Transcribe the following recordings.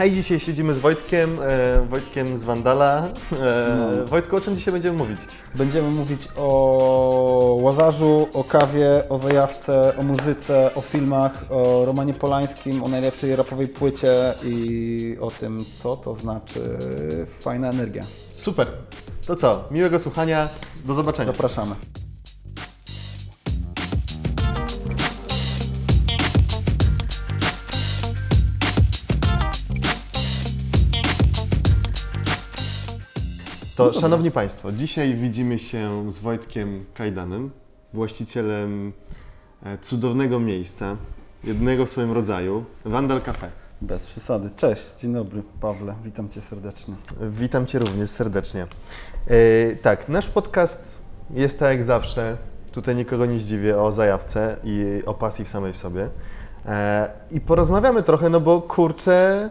Hej, dzisiaj siedzimy z Wojtkiem, e, Wojtkiem z Wandala. E, No. Wojtku, o czym dzisiaj będziemy mówić? Będziemy mówić o Łazarzu, o kawie, o zajawce, o muzyce, o filmach, o Romanie Polańskim, o najlepszej rapowej płycie i o tym, co to znaczy fajna energia. Super. To co? Miłego słuchania. Do zobaczenia. Zapraszamy. To, szanowni Państwo, dzisiaj widzimy się z Wojtkiem Kajdanem, właścicielem e, cudownego miejsca, jednego w swoim rodzaju, Wandal Cafe. Bez przesady. Cześć, dzień dobry Pawle, witam Cię serdecznie. Witam Cię również serdecznie. E, tak, nasz podcast jest tak jak zawsze, tutaj nikogo nie zdziwię, o zajawce i o pasji w samej w sobie. E, I porozmawiamy trochę, no bo kurczę,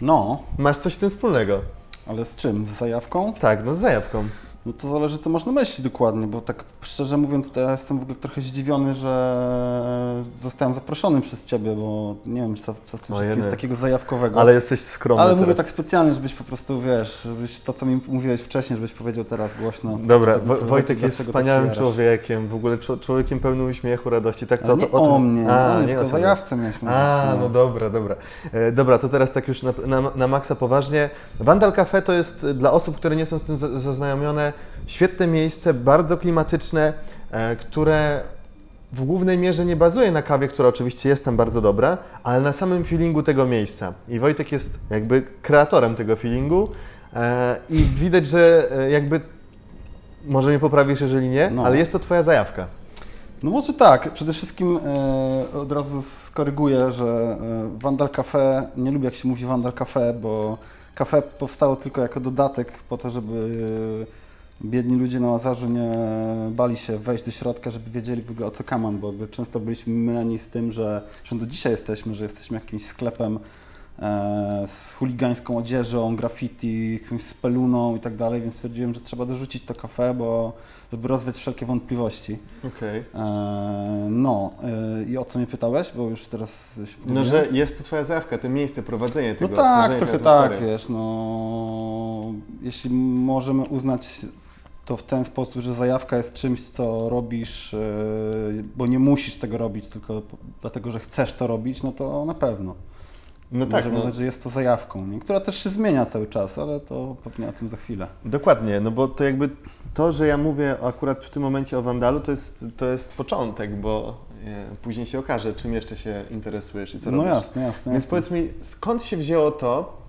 No, masz coś z tym wspólnego. Ale z czym? Z zajawką? Tak, no z zajawką. No to zależy, co masz na myśli dokładnie, bo tak szczerze mówiąc, to ja jestem w ogóle trochę zdziwiony, że zostałem zaproszony przez Ciebie, bo nie wiem, co, co w tym O wszystkim jest takiego zajawkowego. Ale jesteś skromny Ale mówię teraz. tak specjalnie, żebyś po prostu, wiesz, żebyś to, co mi mówiłeś wcześniej, żebyś powiedział teraz głośno. Dobra, tak Wo- Wojtek jest wspaniałym człowiekiem, w ogóle człowiekiem pełnym uśmiechu, radości. Tak, Ale nie o, mnie, A, o mnie, nie tylko o o sobie. zajawce mieliśmy A, mówić, no dobra, dobra. E, dobra, to teraz tak już na, na, na maksa poważnie. Vandal Cafe to jest dla osób, które nie są z tym za- zaznajomione, świetne miejsce, bardzo klimatyczne, e, które w głównej mierze nie bazuje na kawie, która oczywiście jest tam bardzo dobra, ale na samym feelingu tego miejsca. I Wojtek jest jakby kreatorem tego feelingu e, i widać, że e, jakby, może mnie poprawisz, jeżeli nie, No. ale jest to Twoja zajawka. No może tak, przede wszystkim e, od razu skoryguję, że Vandal Cafe, nie lubię jak się mówi Vandal Cafe, bo kafe powstało tylko jako dodatek po to, żeby biedni ludzie na Łazarzu nie bali się wejść do środka, żeby wiedzieli w ogóle o co kaman, bo często byliśmy myleni z tym, że, że do dzisiaj jesteśmy, że jesteśmy jakimś sklepem e, z chuligańską odzieżą, graffiti, jakąś speluną i tak dalej, więc stwierdziłem, że trzeba dorzucić to kafe, bo żeby rozwiać wszelkie wątpliwości. Okej. Eee, no, eee, i o co mnie pytałeś? Bo już teraz się No, że jest to Twoja zajawka, to miejsce, prowadzenie No tego, tak, tworzenie trochę tak, wiesz, no... Jeśli możemy uznać to w ten sposób, że zajawka jest czymś, co robisz, eee, bo nie musisz tego robić, tylko dlatego, że chcesz to robić, no to na pewno. No tak, Możemy no, że jest to zajawką, nie? która też się zmienia cały czas, ale to pewnie o tym za chwilę. dokładnie, no bo to jakby to, że ja mówię akurat w tym momencie o Wandalu, to jest, to jest początek, bo e, później się okaże, czym jeszcze się interesujesz i co No robisz. jasne, jasne. Więc jasne. powiedz mi, skąd się wzięło to,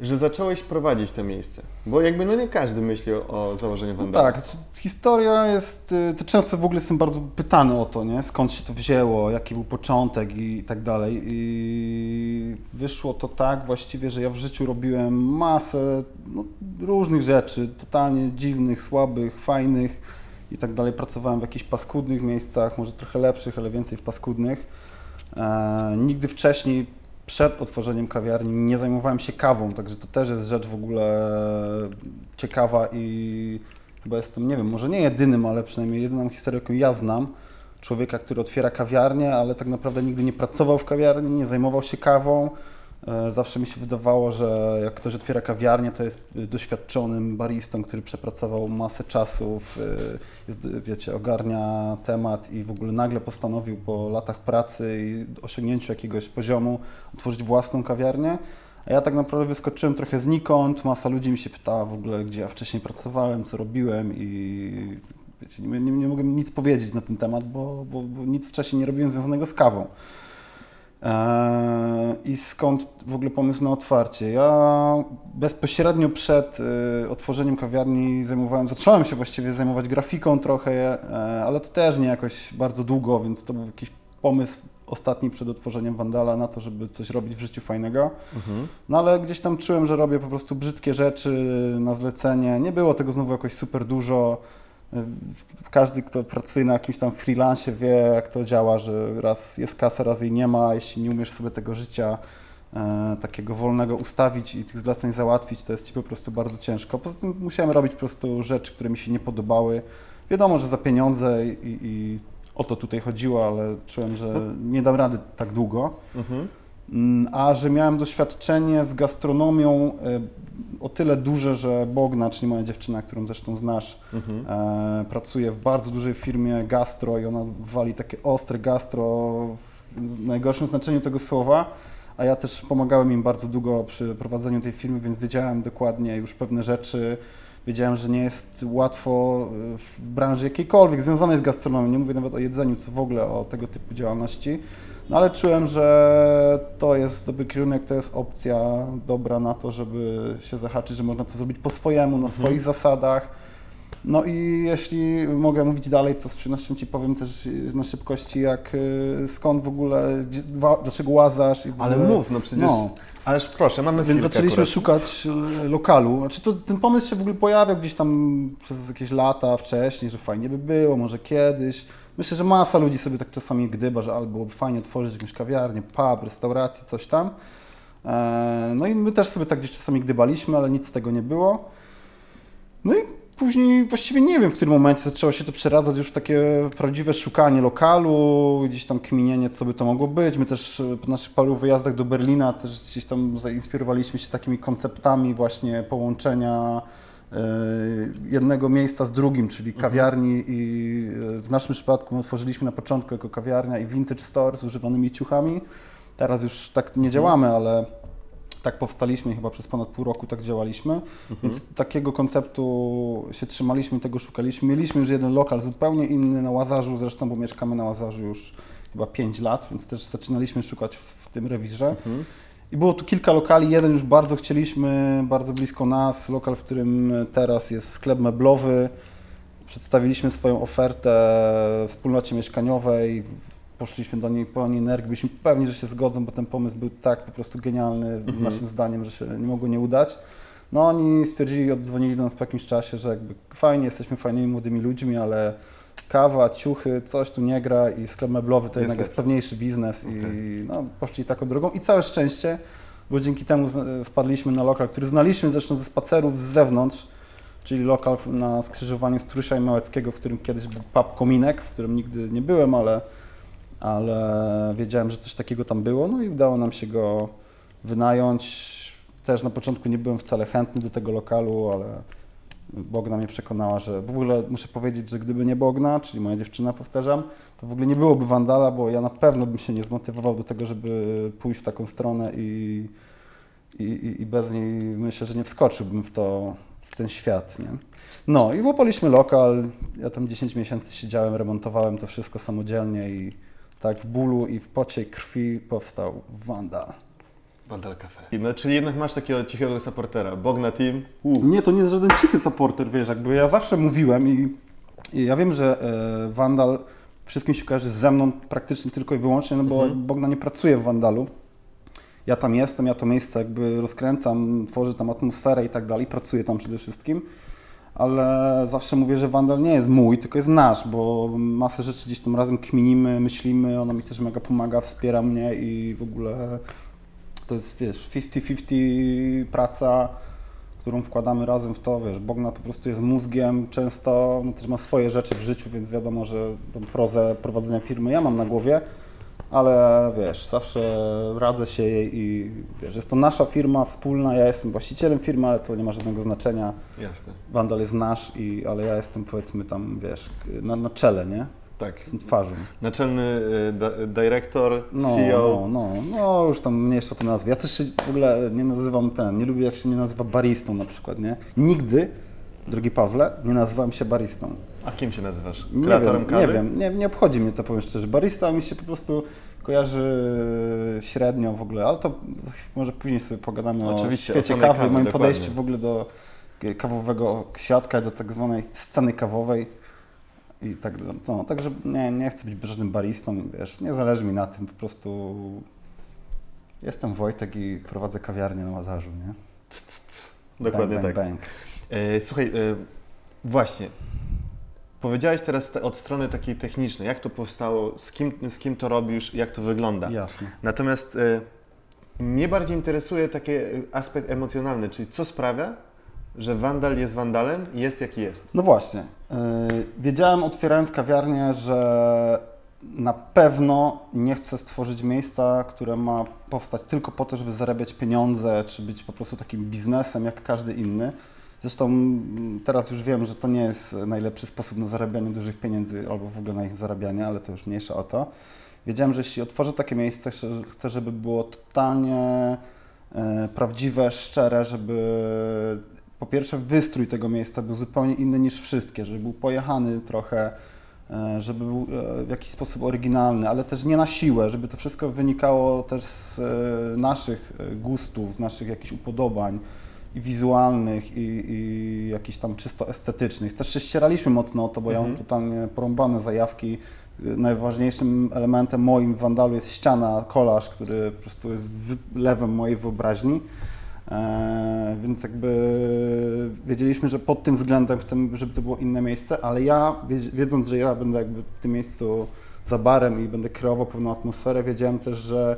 że zacząłeś prowadzić to miejsce? Bo jakby no nie każdy myśli o, o założeniu No Wandalu. tak, znaczy, historia jest, y, to często w ogóle jestem bardzo pytany o to, nie? skąd się to wzięło, jaki był początek i tak dalej. I wyszło to tak właściwie, że ja w życiu robiłem masę no, różnych rzeczy, totalnie dziwnych, słabych, fajnych i tak dalej. Pracowałem w jakichś paskudnych miejscach, może trochę lepszych, ale więcej w paskudnych. E, nigdy wcześniej przed otworzeniem kawiarni nie zajmowałem się kawą, także to też jest rzecz w ogóle ciekawa i chyba jestem, nie wiem, może nie jedynym, ale przynajmniej jedyną historią, jaką ja znam, człowieka, który otwiera kawiarnię, ale tak naprawdę nigdy nie pracował w kawiarni, nie zajmował się kawą. E, Zawsze mi się wydawało, że jak ktoś otwiera kawiarnię, to jest doświadczonym baristą, który przepracował masę czasów, y, jest, wiecie, ogarnia temat i w ogóle nagle postanowił po latach pracy i osiągnięciu jakiegoś poziomu otworzyć własną kawiarnię. A ja tak naprawdę wyskoczyłem trochę znikąd, masa ludzi mi się pytała w ogóle, gdzie ja wcześniej pracowałem, co robiłem i wiecie, nie, nie, nie mogę nic powiedzieć na ten temat, bo, bo, bo nic wcześniej nie robiłem związanego z kawą. Eee, I skąd w ogóle pomysł na otwarcie? Ja bezpośrednio przed y, otworzeniem kawiarni zajmowałem, zacząłem się właściwie zajmować grafiką trochę, e, ale to też nie jakoś bardzo długo, więc to był jakiś pomysł ostatni przed otworzeniem Wandala na to, żeby coś robić w życiu fajnego. Mhm. No ale gdzieś tam czułem, że robię po prostu brzydkie rzeczy na zlecenie. Nie było tego znowu jakoś super dużo. Każdy, kto pracuje na jakimś tam freelancie wie, jak to działa, że raz jest kasa, raz jej nie ma. Jeśli nie umiesz sobie tego życia e, takiego wolnego ustawić i tych zleceń załatwić, to jest Ci po prostu bardzo ciężko. Poza tym musiałem robić po prostu rzeczy, które mi się nie podobały. Wiadomo, że za pieniądze i, i o to tutaj chodziło, ale czułem, że nie dam rady tak długo. Mhm. Mm, A że miałem doświadczenie z gastronomią e, o tyle duże, że Bogna, czyli moja dziewczyna, którą zresztą znasz, Mhm. e, pracuje w bardzo dużej firmie gastro i ona wali takie ostre gastro w najgorszym znaczeniu tego słowa. A ja też pomagałem im bardzo długo przy prowadzeniu tej firmy, więc wiedziałem dokładnie już pewne rzeczy. Wiedziałem, że nie jest łatwo e, w branży jakiejkolwiek związanej z gastronomią. Nie mówię nawet o jedzeniu, co w ogóle o tego typu działalności. No ale czułem, że to jest dobry kierunek, to jest opcja dobra na to, żeby się zahaczyć, że można to zrobić po swojemu, na swoich zasadach. No i jeśli mogę mówić dalej, to z przyjemnością Ci powiem też na szybkości, jak y, skąd w ogóle, dlaczego łazasz. I w Ale ogóle- mów, no przecież. No. Ależ proszę, mamy Więc zaczęliśmy akurat. szukać e, lokalu. Znaczy to, ten pomysł się w ogóle pojawiał gdzieś tam przez jakieś lata wcześniej, że fajnie by było, może kiedyś. Myślę, że masa ludzi sobie tak czasami gdyba, że albo byłoby fajnie otworzyć jakąś kawiarnię, pub, restaurację, coś tam. E, No i my też sobie tak gdzieś czasami gdybaliśmy, ale nic z tego nie było. No i później właściwie nie wiem, w którym momencie zaczęło się to przeradzać już w takie prawdziwe szukanie lokalu, gdzieś tam kminienie, co by to mogło być. My też e, po naszych paru wyjazdach do Berlina też gdzieś tam zainspirowaliśmy się takimi konceptami właśnie połączenia jednego miejsca z drugim, czyli kawiarni i e, w naszym przypadku my otworzyliśmy na początku jako kawiarnia i vintage store z używanymi ciuchami. Teraz już tak nie działamy, ale tak powstaliśmy i chyba przez ponad pół roku tak działaliśmy, więc takiego konceptu się trzymaliśmy, tego szukaliśmy. Mieliśmy już jeden lokal zupełnie inny na Łazarzu, zresztą, bo mieszkamy na Łazarzu już chyba 5 lat, więc też zaczynaliśmy szukać w, w tym rewirze. I było tu kilka lokali, jeden już bardzo chcieliśmy, bardzo blisko nas, lokal, w którym teraz jest sklep meblowy. Przedstawiliśmy swoją ofertę wspólnocie mieszkaniowej, poszliśmy do niej pełni energii, byliśmy pewni, że się zgodzą, bo ten pomysł był tak po prostu genialny naszym zdaniem, że się nie mogło nie udać. No oni stwierdzili, oddzwonili do nas po jakimś czasie, że jakby fajnie, jesteśmy fajnymi młodymi ludźmi, ale kawa, ciuchy, coś tu nie gra i sklep meblowy to Jest jednak jest pewniejszy biznes i no, poszli taką drogą. I całe szczęście, bo dzięki temu wpadliśmy na lokal, który znaliśmy zresztą ze spacerów z zewnątrz, czyli lokal na skrzyżowaniu Strusia i Małeckiego, w którym kiedyś był pub Kominek, w którym nigdy nie byłem, ale, ale wiedziałem, że coś takiego tam było, no i udało nam się go wynająć. Też na początku nie byłem wcale chętny do tego lokalu, ale Bogna mnie przekonała, że w ogóle muszę powiedzieć, że gdyby nie Bogna, czyli moja dziewczyna, powtarzam, to w ogóle nie byłoby Wandala, bo ja na pewno bym się nie zmotywował do tego, żeby pójść w taką stronę i, i, i- bez niej myślę, że nie wskoczyłbym w to, w ten świat, nie? No i łapaliśmy lokal, ja tam 10 miesięcy siedziałem, remontowałem to wszystko samodzielnie i tak w bólu i w pocie krwi powstał Wandal. Cafe. No, czyli jednak masz takiego cichego supportera. Bogna Team. Uh. Nie, to nie jest żaden cichy supporter, wiesz, jakby ja zawsze mówiłem i, i ja wiem, że e, Wandal wszystkim się kojarzy ze mną praktycznie tylko i wyłącznie, no bo Bogna nie pracuje w Wandalu. Ja tam jestem, ja to miejsce jakby rozkręcam, tworzę tam atmosferę i tak dalej, pracuję tam przede wszystkim, ale zawsze mówię, że Wandal nie jest mój, tylko jest nasz, bo masę rzeczy gdzieś tam razem kminimy, myślimy, ona mi też mega pomaga, wspiera mnie i w ogóle to jest, wiesz, 50-50 praca, którą wkładamy razem w to, wiesz, Bogna po prostu jest mózgiem często, no też ma swoje rzeczy w życiu, więc wiadomo, że tą prozę prowadzenia firmy ja mam na głowie, ale wiesz, zawsze radzę się jej i wiesz, jest to nasza firma wspólna, ja jestem właścicielem firmy, ale to nie ma żadnego znaczenia. Jasne. Wandal jest nasz, i, ale ja jestem powiedzmy tam, wiesz, na, na czele, nie? Tak. Jestem twarzą. Naczelny da, dyrektor, No, CEO. no, no, no, już tam mniejsza to nazwy. Ja też się w ogóle nie nazywam ten, nie lubię jak się nie nazywa baristą na przykład, nie? Nigdy, drogi Pawle, nie nazywałem się baristą. A kim się nazywasz? Nie Kreatorem wiem, kawy? nie wiem, nie, nie obchodzi mnie to, powiem szczerze. Barista mi się po prostu kojarzy średnio w ogóle, ale to może później sobie pogadamy Oczywiście, o o świecie samej kawy, kawie, moim dokładnie. podejściu w ogóle do kawowego świadka, do tak zwanej sceny kawowej. I tak, no, także nie, nie chcę być żadnym baristą, wiesz, nie zależy mi na tym, po prostu jestem Wojtek i prowadzę kawiarnię na Łazarzu, nie? C, c, c. Dokładnie bang, tak. bang, bang. E, słuchaj, e, właśnie. Powiedziałeś teraz te, od strony takiej technicznej, jak to powstało, z kim, z kim to robisz, jak to wygląda. Jasne. Natomiast e, mnie bardziej interesuje taki aspekt emocjonalny, czyli co sprawia, że wandal jest wandalem i jest jaki jest. No właśnie. Yy, wiedziałem otwierając kawiarnię, że na pewno nie chcę stworzyć miejsca, które ma powstać tylko po to, żeby zarabiać pieniądze, czy być po prostu takim biznesem jak każdy inny. Zresztą teraz już wiem, że to nie jest najlepszy sposób na zarabianie dużych pieniędzy albo w ogóle na ich zarabianie, ale to już mniejsza o to. Wiedziałem, że jeśli otworzę takie miejsce, chcę- chcę, żeby było totalnie e, prawdziwe, szczere, żeby po pierwsze wystrój tego miejsca był zupełnie inny niż wszystkie, żeby był pojechany trochę, e, żeby był e, w jakiś sposób oryginalny, ale też nie na siłę, żeby to wszystko wynikało też z e, naszych gustów, z naszych jakichś upodobań i wizualnych, i, i jakichś tam czysto estetycznych. Też się ścieraliśmy mocno o to, bo ja mam totalnie porąbane zajawki. Najważniejszym elementem moim w Wandalu jest ściana, kolaż, który po prostu jest lewem mojej wyobraźni. E, więc jakby wiedzieliśmy, że pod tym względem chcemy, żeby to było inne miejsce, ale ja, wiedz- wiedząc, że ja będę jakby w tym miejscu za barem i będę kreował pewną atmosferę, wiedziałem też, że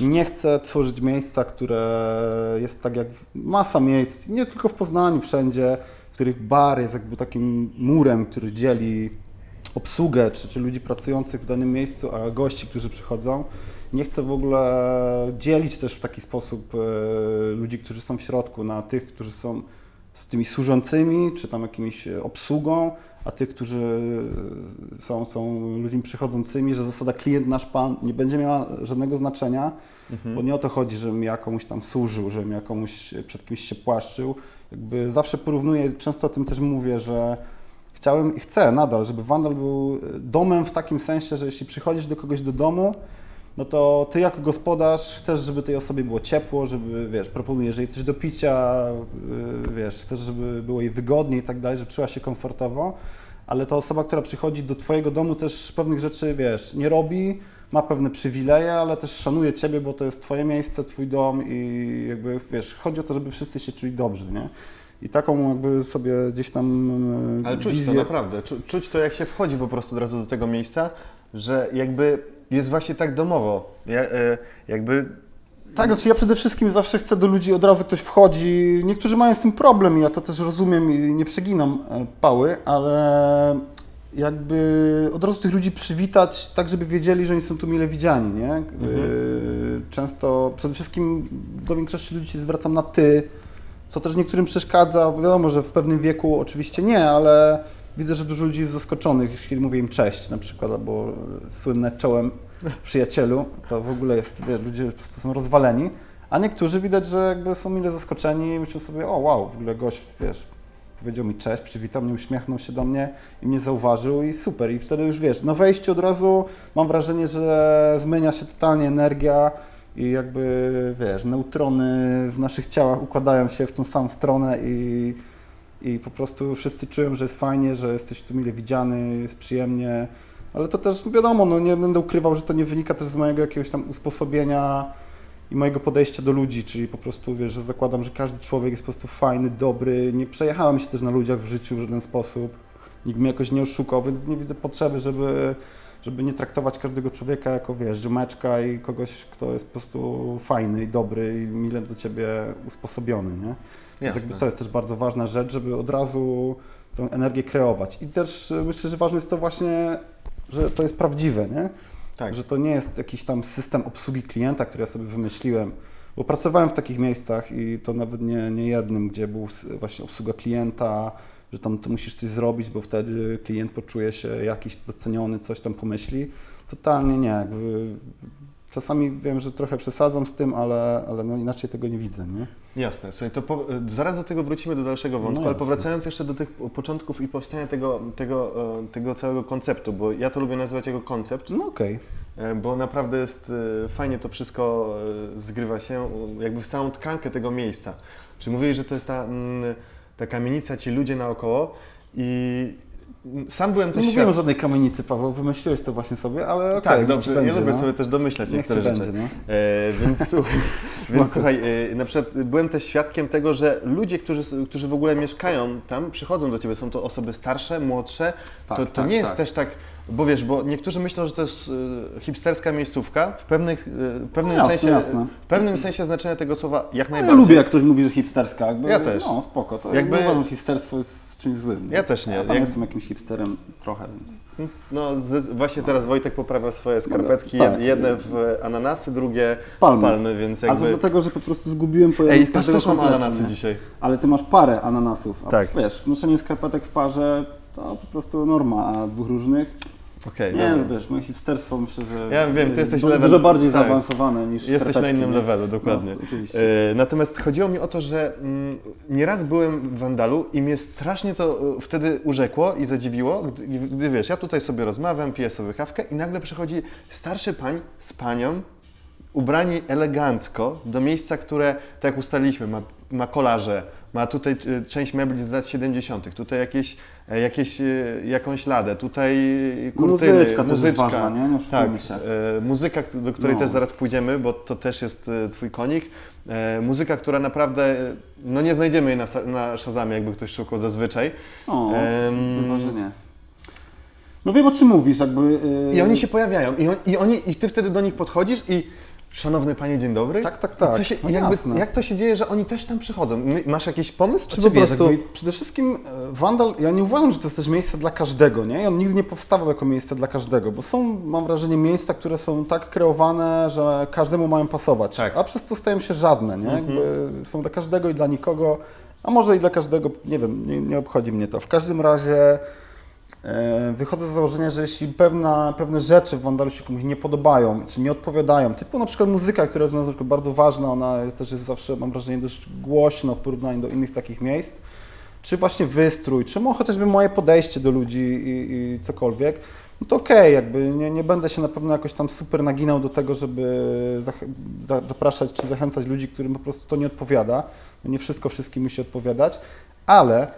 nie chcę tworzyć miejsca, które jest tak jak masa miejsc, nie tylko w Poznaniu, wszędzie, w których bar jest jakby takim murem, który dzieli obsługę czy, czy ludzi pracujących w danym miejscu, a gości, którzy przychodzą. Nie chcę w ogóle dzielić też w taki sposób e, ludzi, którzy są w środku, na tych, którzy są z tymi służącymi, czy tam jakimiś e, obsługą, a tych, którzy e, są, są ludźmi przychodzącymi, że zasada klient nasz pan nie będzie miała żadnego znaczenia, bo nie o to chodzi, żebym ja komuś tam służył, żebym ja komuś przed kimś się płaszczył. Jakby zawsze porównuję, często o tym też mówię, że chciałem i chcę nadal, żeby Wandal był domem w takim sensie, że jeśli przychodzisz do kogoś do domu, no to ty jako gospodarz chcesz, żeby tej osobie było ciepło, żeby, wiesz, proponujesz jej coś do picia, yy, wiesz, chcesz, żeby było jej wygodnie i tak dalej, żeby czuła się komfortowo, ale ta osoba, która przychodzi do twojego domu też pewnych rzeczy, wiesz, nie robi, ma pewne przywileje, ale też szanuje ciebie, bo to jest twoje miejsce, twój dom i jakby, wiesz, chodzi o to, żeby wszyscy się czuli dobrze, nie? I taką jakby sobie gdzieś tam yy, Ale czuć wizję... to naprawdę, czu, czuć to jak się wchodzi po prostu od razu do tego miejsca, że jakby jest właśnie tak domowo. Ja, e, jakby Tak, znaczy ja przede wszystkim zawsze chcę do ludzi, od razu ktoś wchodzi. Niektórzy mają z tym problem i ja to też rozumiem i nie przeginam e, pały, ale jakby od razu tych ludzi przywitać tak, żeby wiedzieli, że oni są tu mile widziani, nie? E, Często, przede wszystkim do większości ludzi się zwracam na ty, co też niektórym przeszkadza. Wiadomo, że w pewnym wieku oczywiście nie, ale widzę, że dużo ludzi jest zaskoczonych, kiedy mówię im cześć na przykład, albo słynne czołem przyjacielu, to w ogóle jest, wiesz, ludzie po prostu są rozwaleni, a niektórzy widać, że jakby są mile zaskoczeni i myślą sobie, o wow, w ogóle gość, wiesz, powiedział mi cześć, przywitał mnie, uśmiechnął się do mnie i mnie zauważył i super. I wtedy już wiesz, na wejściu od razu mam wrażenie, że zmienia się totalnie energia i jakby wiesz, neutrony w naszych ciałach układają się w tą samą stronę i, i po prostu wszyscy czują, że jest fajnie, że jesteś tu mile widziany, jest przyjemnie. Ale to też wiadomo, no nie będę ukrywał, że to nie wynika też z mojego jakiegoś tam usposobienia i mojego podejścia do ludzi, czyli po prostu wiesz, że zakładam, że każdy człowiek jest po prostu fajny, dobry. Nie przejechałem się też na ludziach w życiu w żaden sposób. Nikt mnie jakoś nie oszukał, więc nie widzę potrzeby, żeby, żeby nie traktować każdego człowieka jako wiesz, ziomeczka i kogoś, kto jest po prostu fajny i dobry i mile do ciebie usposobiony, nie? Jasne. to jest też bardzo ważna rzecz, żeby od razu tę energię kreować. I też y, myślę, że ważne jest to właśnie, że to jest prawdziwe, nie? tak. Że to nie jest jakiś tam system obsługi klienta, który ja sobie wymyśliłem, bo pracowałem w takich miejscach i to nawet nie, nie jednym, gdzie był właśnie obsługa klienta, że tam to musisz coś zrobić, bo wtedy klient poczuje się jakiś doceniony, coś tam pomyśli. Totalnie nie. Jakby czasami wiem, że trochę przesadzam z tym, ale, ale no inaczej tego nie widzę, nie? Jasne, słuchaj, to po, zaraz do tego wrócimy do dalszego wątku, No ale powracając jeszcze do tych początków i powstania tego, tego, e, tego całego konceptu, bo ja to lubię nazywać jako koncept, No okej. e, bo naprawdę jest e, fajnie to wszystko e, zgrywa się, e, jakby w całą tkankę tego miejsca. Czy mówiłeś, że to jest ta, mm, ta kamienica, ci ludzie naokoło i sam byłem Nie też mówiłem o żadnej kamienicy, Paweł, wymyśliłeś to właśnie sobie, ale okej, Tak, dobrze, ci ja będzie, lubię no. sobie też domyślać Niech niektóre rzeczy. będzie, no. E, więc słuchaj, więc słuchaj e, na przykład byłem też świadkiem tego, że ludzie, którzy, którzy w ogóle mieszkają tam, przychodzą do Ciebie, są to osoby starsze, młodsze, Tak, to, to tak, nie jest tak. też tak, Bo wiesz, bo niektórzy myślą, że to jest y, hipsterska miejscówka, w, pewnych, y, w pewnym No jasne, sensie, jasne. w pewnym sensie znaczenia tego słowa jak No, ja najbardziej. lubię, jak ktoś mówi, że hipsterska. Jakby, Ja też. No, spoko. To Jakby- jakby... uważam, że hipsterstwo jest czymś złym. Ja też nie. Ja tam Jak- jestem jakimś hipsterem trochę, więc... No zde- właśnie teraz Wojtek poprawia swoje skarpetki, tak. jedne w ananasy, drugie w palmy. palmy, więc Ale to jakby... dlatego, że po prostu zgubiłem pojęcie Ej, też mam kompletu, ananasy dzisiaj. Ale ty masz parę ananasów. A Tak. wiesz, noszenie skarpetek w parze to po prostu norma, a dwóch różnych. Okej, Nie, dobra. no wiesz, moje hipsterstwo myślę, że. Ja wiem, ty jest jesteś du- level- dużo bardziej tak. zaawansowane niż Jesteś na skarpetki, innym nie? levelu, dokładnie. No, oczywiście. E, Natomiast chodziło mi o to, że mm, nieraz byłem w Wandalu i mnie strasznie to e, wtedy urzekło i zadziwiło, gdy, gdy wiesz, ja tutaj sobie rozmawiam, piję sobie kawkę i nagle przychodzi starszy pań z panią, ubrani elegancko do miejsca, które, tak jak ustaliliśmy, ma, ma kolarze, ma tutaj e, część mebli z lat 70., tutaj jakieś, e, jakieś, e, jakąś ladę, tutaj kurtyny, Muzyczka jest ważna, nie? Nie tak, muzyka, do której No. też zaraz pójdziemy, bo to też jest Twój konik. Muzyka, która naprawdę, no nie znajdziemy jej na, na Shazamie, jakby ktoś szukał zazwyczaj. O, chyba, że nie. No wiem o czym mówisz, jakby. yy, I oni się pojawiają i, on, i, oni, i Ty wtedy do nich podchodzisz i szanowny Panie, dzień dobry. Tak, tak, tak. Się, No jakby, jak to się dzieje, że oni też tam przychodzą? Masz jakiś pomysł, czy Znaczy, po wiesz, prostu... jakby przede wszystkim e, Wandal, ja nie uważam, że to jest też miejsce dla każdego, nie? I on nigdy nie powstawał jako miejsce dla każdego, bo są, mam wrażenie, miejsca, które są tak kreowane, że każdemu mają pasować, Tak. Mhm. a przez to stają się żadne, nie? Jakby są dla każdego i dla nikogo, a może i dla każdego, nie wiem, nie, nie obchodzi mnie to. W każdym razie wychodzę z założenia, że jeśli pewna, pewne rzeczy w Wandalu się komuś nie podobają, czy nie odpowiadają, typu na przykład muzyka, która jest na bardzo ważna, ona jest, też jest zawsze, mam wrażenie, dość głośno w porównaniu do innych takich miejsc, czy właśnie wystrój, czy chociażby moje podejście do ludzi i, i cokolwiek, no to okej, jakby nie, nie będę się na pewno jakoś tam super naginał do tego, żeby zapraszać czy zachęcać ludzi, którym po prostu to nie odpowiada. Nie wszystko wszystkim musi odpowiadać, ale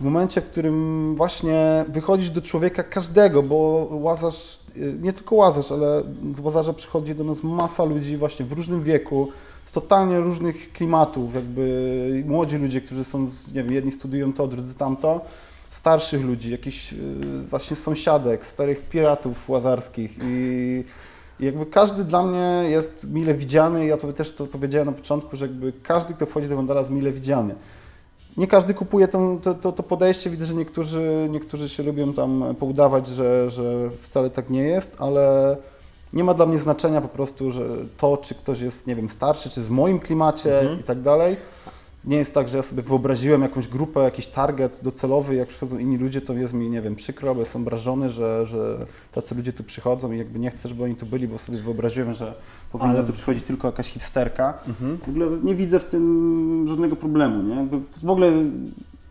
w momencie, w którym właśnie wychodzisz do człowieka każdego, bo Łazarz, y, nie tylko Łazarz, ale z Łazarza przychodzi do nas masa ludzi właśnie w różnym wieku, z totalnie różnych klimatów, jakby młodzi ludzie, którzy są, nie wiem, jedni studiują to, drudzy tamto, starszych ludzi, jakichś y, właśnie sąsiadek, starych piratów łazarskich i jakby każdy dla mnie jest mile widziany, ja to też to powiedziałem na początku, że jakby każdy, kto wchodzi do Wandala jest mile widziany. Nie każdy kupuje to, to, to, to podejście, widzę, że niektórzy, niektórzy się lubią tam poudawać, że, że wcale tak nie jest, ale nie ma dla mnie znaczenia po prostu, że to, czy ktoś jest, nie wiem, starszy, czy w moim klimacie i tak dalej. Nie jest tak, że ja sobie wyobraziłem jakąś grupę, jakiś target docelowy, jak przychodzą inni ludzie, to jest mi, nie wiem, przykro, bo jestem obrażony, że, że tacy ludzie tu przychodzą i jakby nie chcę, żeby oni tu byli, bo sobie wyobraziłem, że powinna Ale- tu przychodzić tylko jakaś hipsterka. W ogóle nie widzę w tym żadnego problemu, nie? Jakby w ogóle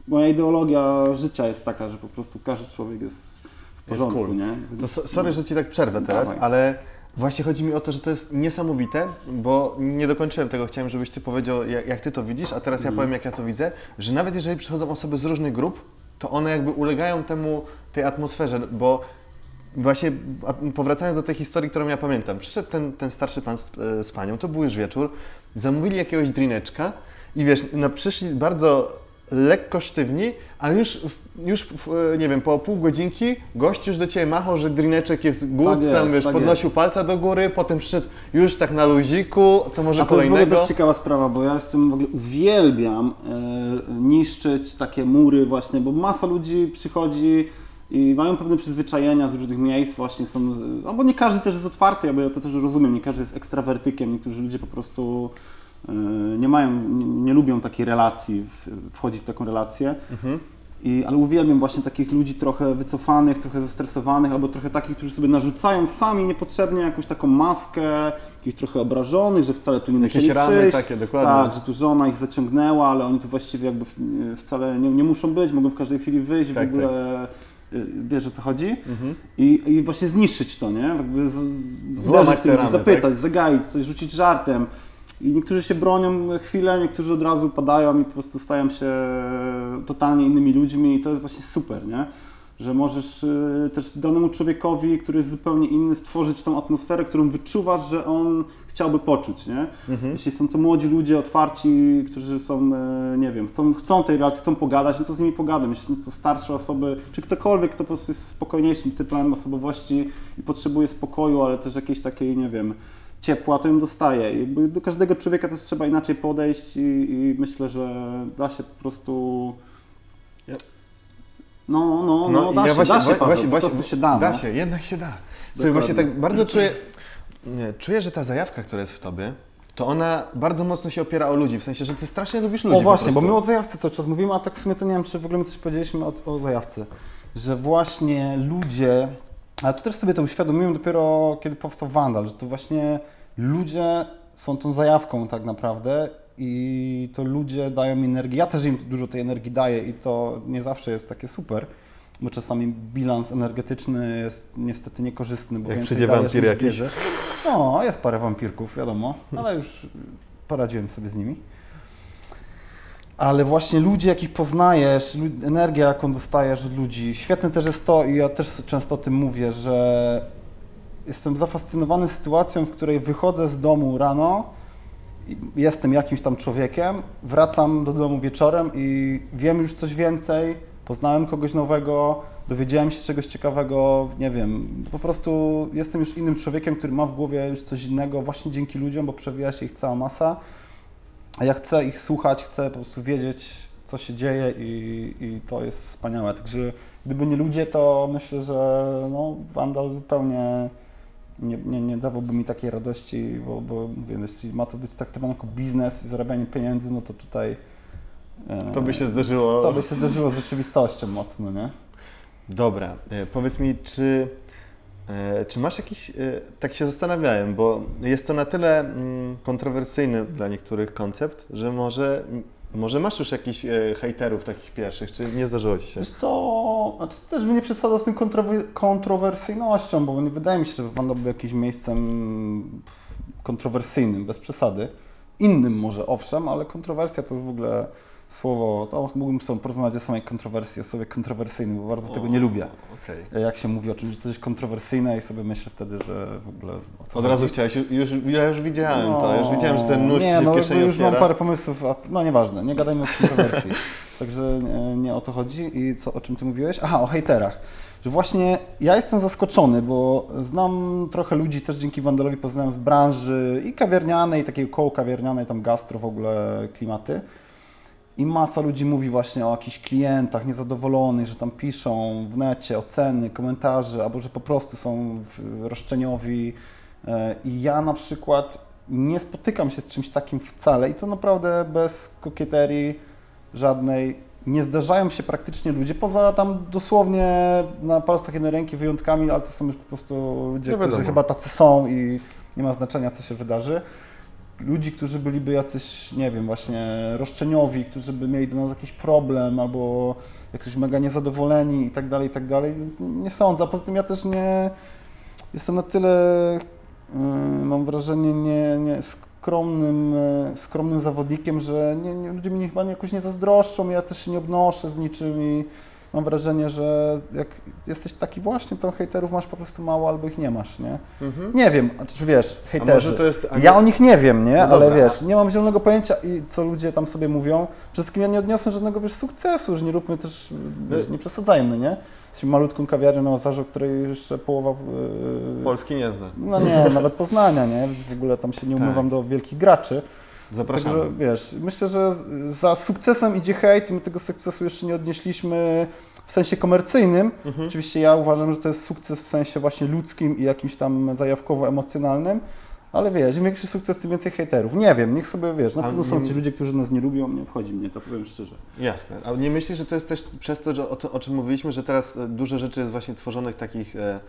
moja ideologia życia jest taka, że po prostu każdy człowiek jest w porządku, cool. nie? To so, sorry, że Ci tak przerwę teraz, Dawaj. ale właśnie chodzi mi o to, że to jest niesamowite, bo nie dokończyłem tego, chciałem, żebyś Ty powiedział, jak, jak Ty to widzisz, a teraz ja powiem, jak ja to widzę, że nawet jeżeli przychodzą osoby z różnych grup, to one jakby ulegają temu, tej atmosferze, bo właśnie powracając do tej historii, którą ja pamiętam, przyszedł ten, ten starszy pan z, e, z panią, to był już wieczór, zamówili jakiegoś drineczka i wiesz, no, przyszli bardzo lekko sztywni, a już, w- już e, nie wiem, po pół godzinki gość już do Ciebie machał, że drineczek jest good, Tak jest, tam wiesz, tak podnosił palca do góry, potem przyszedł już tak na luziku, to może A to jest w ogóle kolejnego. też ciekawa sprawa, bo ja jestem w ogóle uwielbiam e, niszczyć takie mury właśnie, bo masa ludzi przychodzi i mają pewne przyzwyczajenia z różnych miejsc, właśnie są, albo nie każdy też jest otwarty, bo ja to też rozumiem, nie każdy jest ekstrawertykiem, niektórzy ludzie po prostu e, nie mają, nie, nie lubią takiej relacji, w, wchodzić w taką relację. I, ale uwielbiam właśnie takich ludzi trochę wycofanych, trochę zestresowanych, albo trochę takich, którzy sobie narzucają sami niepotrzebnie jakąś taką maskę, takich trochę obrażonych, że wcale tu nie Jakieś musieli przyjść. takie, dokładnie. Tak, że tu żona ich zaciągnęła, ale oni tu właściwie jakby w, wcale nie, nie muszą być, mogą w każdej chwili wyjść, Tak, w ogóle y, wiesz o co chodzi. Mhm. I, I właśnie zniszczyć to, nie? Jakby z, Złamać ramy, zapytać, tak? zagaić, coś rzucić żartem. I niektórzy się bronią chwilę, niektórzy od razu padają i po prostu stają się totalnie innymi ludźmi i to jest właśnie super, nie? że możesz y, też danemu człowiekowi, który jest zupełnie inny, stworzyć tą atmosferę, którą wyczuwasz, że on chciałby poczuć, nie? Jeśli są to młodzi ludzie, otwarci, którzy są, e, nie wiem, chcą, chcą tej relacji, chcą pogadać, no to z nimi pogadam. Jeśli są to starsze osoby, czy ktokolwiek, kto po prostu jest spokojniejszym typem osobowości i potrzebuje spokoju, ale też jakiejś takiej, nie wiem, ciepła, to ją dostaje. Jakby do każdego człowieka też trzeba inaczej podejść i, i myślę, że da się po prostu... Ja- No, no, no, da ja się, właśnie, da się, Paweł, właśnie, właśnie, się da. Da no. się, jednak się da. Słuchaj, właśnie tak bardzo czuję, nie, czuję, że ta zajawka, która jest w tobie, to ona bardzo mocno się opiera o ludzi, w sensie, że ty strasznie lubisz ludzi O właśnie, bo my o zajawce cały czas mówimy, a tak w sumie to nie wiem, czy w ogóle my coś powiedzieliśmy o, o zajawce. Że właśnie ludzie, ale to też sobie to uświadomiłem dopiero kiedy powstał Wandal, że to właśnie ludzie są tą zajawką tak naprawdę i to ludzie dają mi energię. Ja też im dużo tej energii daję i to nie zawsze jest takie super. Bo czasami bilans energetyczny jest niestety niekorzystny, bo Jak przyjdzie wampir jakiś. No, jest parę wampirków, wiadomo, ale już poradziłem sobie z nimi. Ale właśnie ludzie, jakich poznajesz, energia, jaką dostajesz od ludzi. Świetne też jest to, i ja też często o tym mówię, że jestem zafascynowany sytuacją, w której wychodzę z domu rano, jestem jakimś tam człowiekiem, wracam do domu wieczorem i wiem już coś więcej, poznałem kogoś nowego, dowiedziałem się czegoś ciekawego, nie wiem, po prostu jestem już innym człowiekiem, który ma w głowie już coś innego właśnie dzięki ludziom, bo przewija się ich cała masa. A ja chcę ich słuchać, chcę po prostu wiedzieć, co się dzieje i, i to jest wspaniałe. Także gdyby nie ludzie, to myślę, że no, Vandal zupełnie nie, nie, nie dawałby mi takiej radości, bo, bo mówię, jeśli ma to być traktowane jako biznes i zarabianie pieniędzy, no to tutaj e, To by się zdarzyło. to by się zdarzyło z rzeczywistością mocno, nie? Dobra, e, powiedz mi, czy, e, czy masz jakiś, tak się zastanawiałem, bo jest to na tyle mm, kontrowersyjny dla niektórych koncept, że może, może masz już jakichś e, hejterów takich pierwszych, czy nie zdarzyło Ci się? Wiesz co, znaczy też bym nie z tym kontrower- kontrowersyjnością, bo nie wydaje mi się, że Wanda był jakimś miejscem kontrowersyjnym, bez przesady. Innym może owszem, ale kontrowersja to jest w ogóle słowo, to mógłbym tobą porozmawiać o samej kontrowersji, o słowie kontrowersyjnym, bo bardzo tego nie lubię. Okej. Jak się mówi o czymś, że coś jest kontrowersyjne i sobie myślę wtedy, że w ogóle o Od razu chciałeś, już, ja już widziałem to, już widziałem, że ten nóż nie, się no, w kieszeni już mam otwiera. parę pomysłów, a, no nieważne, nie gadajmy o kontrowersji. Także nie, nie o to chodzi. I co, o czym ty mówiłeś? Aha, o hejterach. Że właśnie ja jestem zaskoczony, bo znam trochę ludzi, też dzięki Wandalowi poznałem z branży i kawiarnianej, takiej koło kawiarnianej, tam gastro w ogóle klimaty. I masa ludzi mówi właśnie o jakichś klientach niezadowolonych, że tam piszą w necie oceny, komentarze, albo że po prostu są roszczeniowi. E, I ja na przykład nie spotykam się z czymś takim wcale i to naprawdę bez kokieterii żadnej. Nie zdarzają się praktycznie ludzie, poza tam dosłownie na palcach jednej ręki wyjątkami, ale to są już po prostu ludzie, którzy chyba tacy są i nie ma znaczenia, co się wydarzy ludzi, którzy byliby jacyś, nie wiem, właśnie roszczeniowi, którzy by mieli do nas jakiś problem albo jakoś mega niezadowoleni i tak dalej, i tak dalej, więc nie sądzę. A poza tym ja też nie jestem na tyle, yy, mam wrażenie, nie, nie skromnym, yy, skromnym zawodnikiem, że nie, nie, ludzie mi chyba jakoś nie zazdroszczą, ja też się nie obnoszę z niczym i mam wrażenie, że jak jesteś taki właśnie, to hejterów masz po prostu mało albo ich nie masz, nie? Mhm. Nie wiem, czy wiesz, hejterzy. może to jest... a nie- Ja o nich nie wiem, nie? No Ale dobra. wiesz, nie mam zielonego pojęcia i co ludzie tam sobie mówią. Przede wszystkim ja nie odniosłem żadnego wiesz, sukcesu, że nie róbmy też, wiesz, nie przesadzajmy, nie? Jesteśmy malutką kawiarnią na Ozarzu, której jeszcze połowa... Yy, Polski nie zna. no nie, nawet Poznania, nie? W ogóle tam się nie Tak. umywam do wielkich graczy. Zapraszamy. Także wiesz, myślę, że za sukcesem idzie hejt my tego sukcesu jeszcze nie odnieśliśmy w sensie komercyjnym. Mhm. Oczywiście ja uważam, że to jest sukces w sensie właśnie ludzkim i jakimś tam zajawkowo-emocjonalnym, ale wiesz, im większy sukces, tym więcej hejterów. Nie wiem, niech sobie wiesz, na pewno są ci ludzie, którzy nas nie lubią, nie obchodzi mnie, to powiem szczerze. Jasne. A nie myślisz, że to jest też przez to, że o, to, o czym mówiliśmy, że teraz e, dużo rzeczy jest właśnie tworzonych takich e,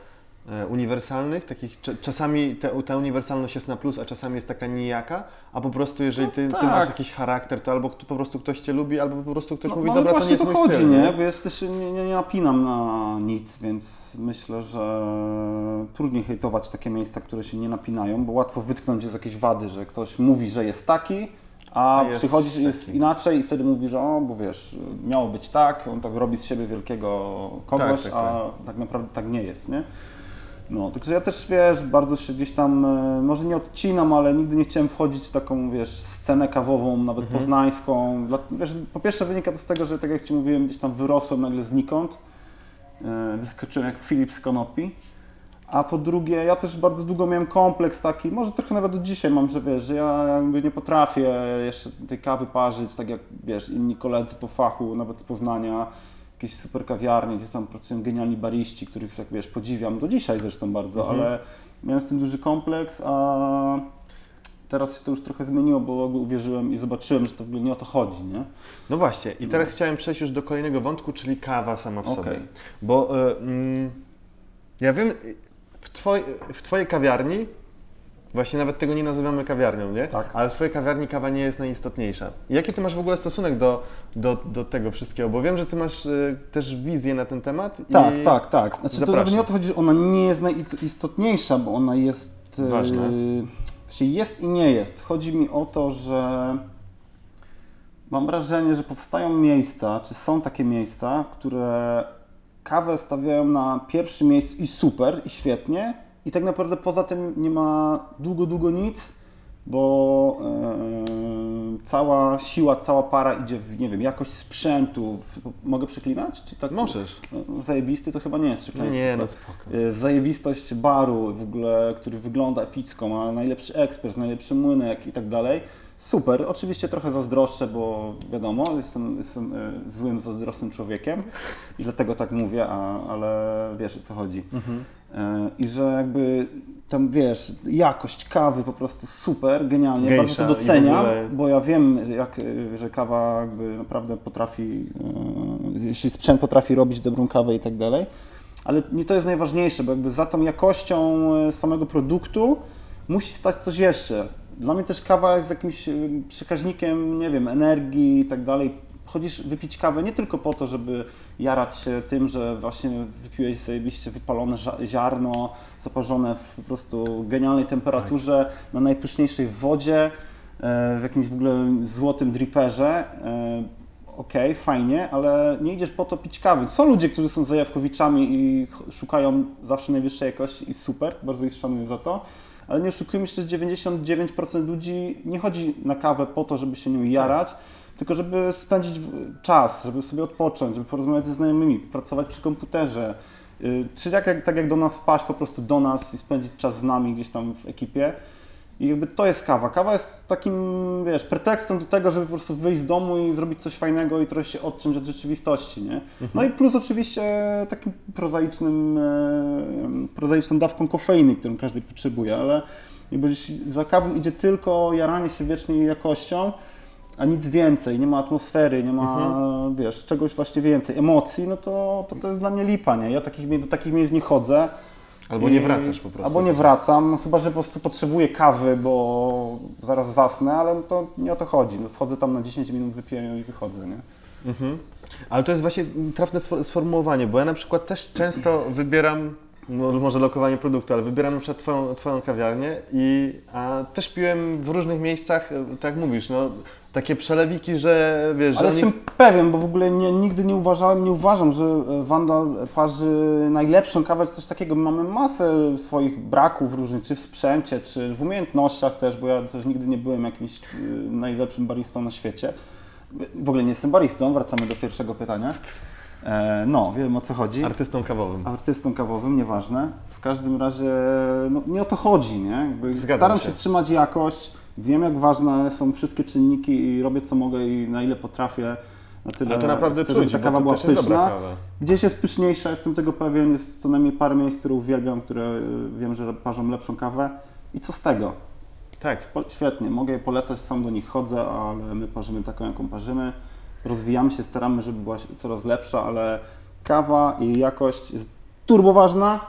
uniwersalnych, takich cza- czasami te, ta uniwersalność jest na plus, a czasami jest taka nijaka, a po prostu jeżeli ty, ty tak. masz jakiś charakter, to albo po prostu ktoś cię lubi, albo po prostu ktoś No, mówi, no, dobra, to nie jest to mój chodzi, styl. nie? Bo ja też nie, nie, napinam na nic, więc myślę, że trudniej hejtować takie miejsca, które się nie napinają, bo łatwo wytknąć z jakiejś wady, że ktoś mówi, że jest taki, A, jest przychodzisz i jest taki. inaczej i wtedy mówisz, o, bo wiesz, miało być tak, on tak robi z siebie wielkiego kogoś, Tak, tak, a tak naprawdę tak nie jest, nie? No, także ja też, wiesz, bardzo się gdzieś tam, e, może nie odcinam, ale nigdy nie chciałem wchodzić w taką, wiesz, scenę kawową, nawet Mhm. poznańską. Wiesz, po pierwsze wynika to z tego, że tak jak Ci mówiłem, gdzieś tam wyrosłem nagle znikąd, e, wyskoczyłem jak Filip z Konopi. A po drugie, ja też bardzo długo miałem kompleks taki, może trochę nawet do dzisiaj mam, że wiesz, że ja jakby nie potrafię jeszcze tej kawy parzyć, tak jak wiesz, inni koledzy po fachu, nawet z Poznania, jakieś super kawiarnie, gdzie tam pracują genialni bariści, których tak wiesz, podziwiam, do dzisiaj zresztą bardzo, ale miałem z tym duży kompleks, a teraz się to już trochę zmieniło, bo uwierzyłem i zobaczyłem, że to w ogóle nie o to chodzi, nie? No właśnie, i teraz chciałem przejść już do kolejnego wątku, czyli kawa sama w sobie. Okej. Bo y, mm, ja wiem, w, twoj, w Twojej kawiarni, właśnie nawet tego nie nazywamy kawiarnią, nie? Tak. Ale w Twojej kawiarni kawa nie jest najistotniejsza. Jaki Ty masz w ogóle stosunek do, do, do tego wszystkiego? Bo wiem, że Ty masz y, też wizję na ten temat. Tak, i... tak, tak. Znaczy, to Zapraszam. nawet nie o to chodzi, że ona nie jest najistotniejsza, bo ona jest. e, Ważna. Właściwie jest i nie jest. Chodzi mi o to, że mam wrażenie, że powstają miejsca, czy są takie miejsca, które kawę stawiają na pierwszym miejscu i super, i świetnie, i tak naprawdę poza tym nie ma długo, długo nic, bo e, cała siła, cała para idzie w, nie wiem, jakość sprzętu. W, mogę przeklinać? Czy tak? Możesz. No, Zajebisty to chyba nie jest przekleństwo. Nie, no spoko. Y, w zajebistość baru w ogóle, który wygląda epicko, ma najlepszy ekspres, najlepszy młynek i tak dalej. Super, oczywiście trochę zazdroszczę, bo wiadomo, jestem, jestem y, złym, zazdrosnym człowiekiem i dlatego tak mówię, a, ale wiesz o co chodzi. Mhm. Y, I że jakby tam wiesz, jakość kawy po prostu super, genialnie, Gejsza bardzo to doceniam, ogóle- bo ja wiem, jak, że kawa jakby naprawdę potrafi, y, jeśli sprzęt potrafi robić dobrą kawę i tak dalej. Ale nie to jest najważniejsze, bo jakby za tą jakością e, samego produktu musi stać coś jeszcze. Dla mnie też kawa jest jakimś e, przekaźnikiem, nie wiem, energii i tak dalej. Chodzisz wypić kawę nie tylko po to, żeby jarać się tym, że właśnie wypiłeś zajebiście wypalone ziarno, zaparzone w po prostu genialnej temperaturze, na najpyszniejszej wodzie, e, w jakimś w ogóle złotym driperze. E, okej, fajnie, ale nie idziesz po to pić kawy. Są ludzie, którzy są zajawkowiczami i szukają zawsze najwyższej jakości i super, bardzo ich szanuję za to, ale nie oszukujmy się, że 99% ludzi nie chodzi na kawę po to, żeby się nią jarać, tylko żeby spędzić czas, żeby sobie odpocząć, żeby porozmawiać ze znajomymi, pracować przy komputerze, y, czy tak jak, tak jak do nas wpaść po prostu do nas i spędzić czas z nami gdzieś tam w ekipie. I jakby to jest kawa. Kawa jest takim, wiesz, pretekstem do tego, żeby po prostu wyjść z domu i zrobić coś fajnego i trochę się odciąć od rzeczywistości, nie? No i plus oczywiście takim prozaicznym, e, prozaiczną dawką kofeiny, którą każdy potrzebuje, ale jakby jeśli za kawą idzie tylko jaranie się wiecznie jej jakością, a nic więcej, nie ma atmosfery, nie ma, wiesz, czegoś właśnie więcej, emocji, no to, to to jest dla mnie lipa, nie? Ja takich, do takich miejsc nie chodzę. Albo nie wracasz po prostu. Albo nie wracam, chyba że po prostu potrzebuję kawy, bo zaraz zasnę, ale to nie o to chodzi. No, wchodzę tam na 10 minut, wypiję ją i wychodzę, nie? Mhm. Ale to jest właśnie trafne sfor- sformułowanie, bo ja na przykład też często wybieram, no może lokowanie produktu, ale wybieram na przykład twoją, twoją kawiarnię i a też piłem w różnych miejscach, tak jak mówisz, no takie przelewiki, że wiesz, Ale że jestem pewien, bo w ogóle nie, nigdy nie uważałem, nie uważam, że e, Wandal parzy najlepszą kawę czy coś takiego. My mamy masę swoich braków różnych, czy w sprzęcie, czy w umiejętnościach też, bo ja też nigdy nie byłem jakimś e, najlepszym baristą na świecie. W ogóle nie jestem baristą, wracamy do pierwszego pytania. E, no, wiem o co chodzi. Artystą kawowym. artystą kawowym, nieważne. W każdym razie no, nie o to chodzi, nie? Jakby staram się. się. trzymać jakość, wiem jak ważne są wszystkie czynniki i robię co mogę i na ile potrafię. Na tyle Ale to naprawdę chcę, czuć, ta kawa była pyszna. Gdzieś jest pyszniejsza, jestem tego pewien. Jest co najmniej parę miejsc, które uwielbiam, które y, wiem, że parzą lepszą kawę. I co z tego? Tak, świetnie, mogę je polecać, sam do nich chodzę, ale my parzymy taką, jaką parzymy. Rozwijamy się, staramy, żeby była coraz lepsza, ale kawa i jakość jest turbo ważna,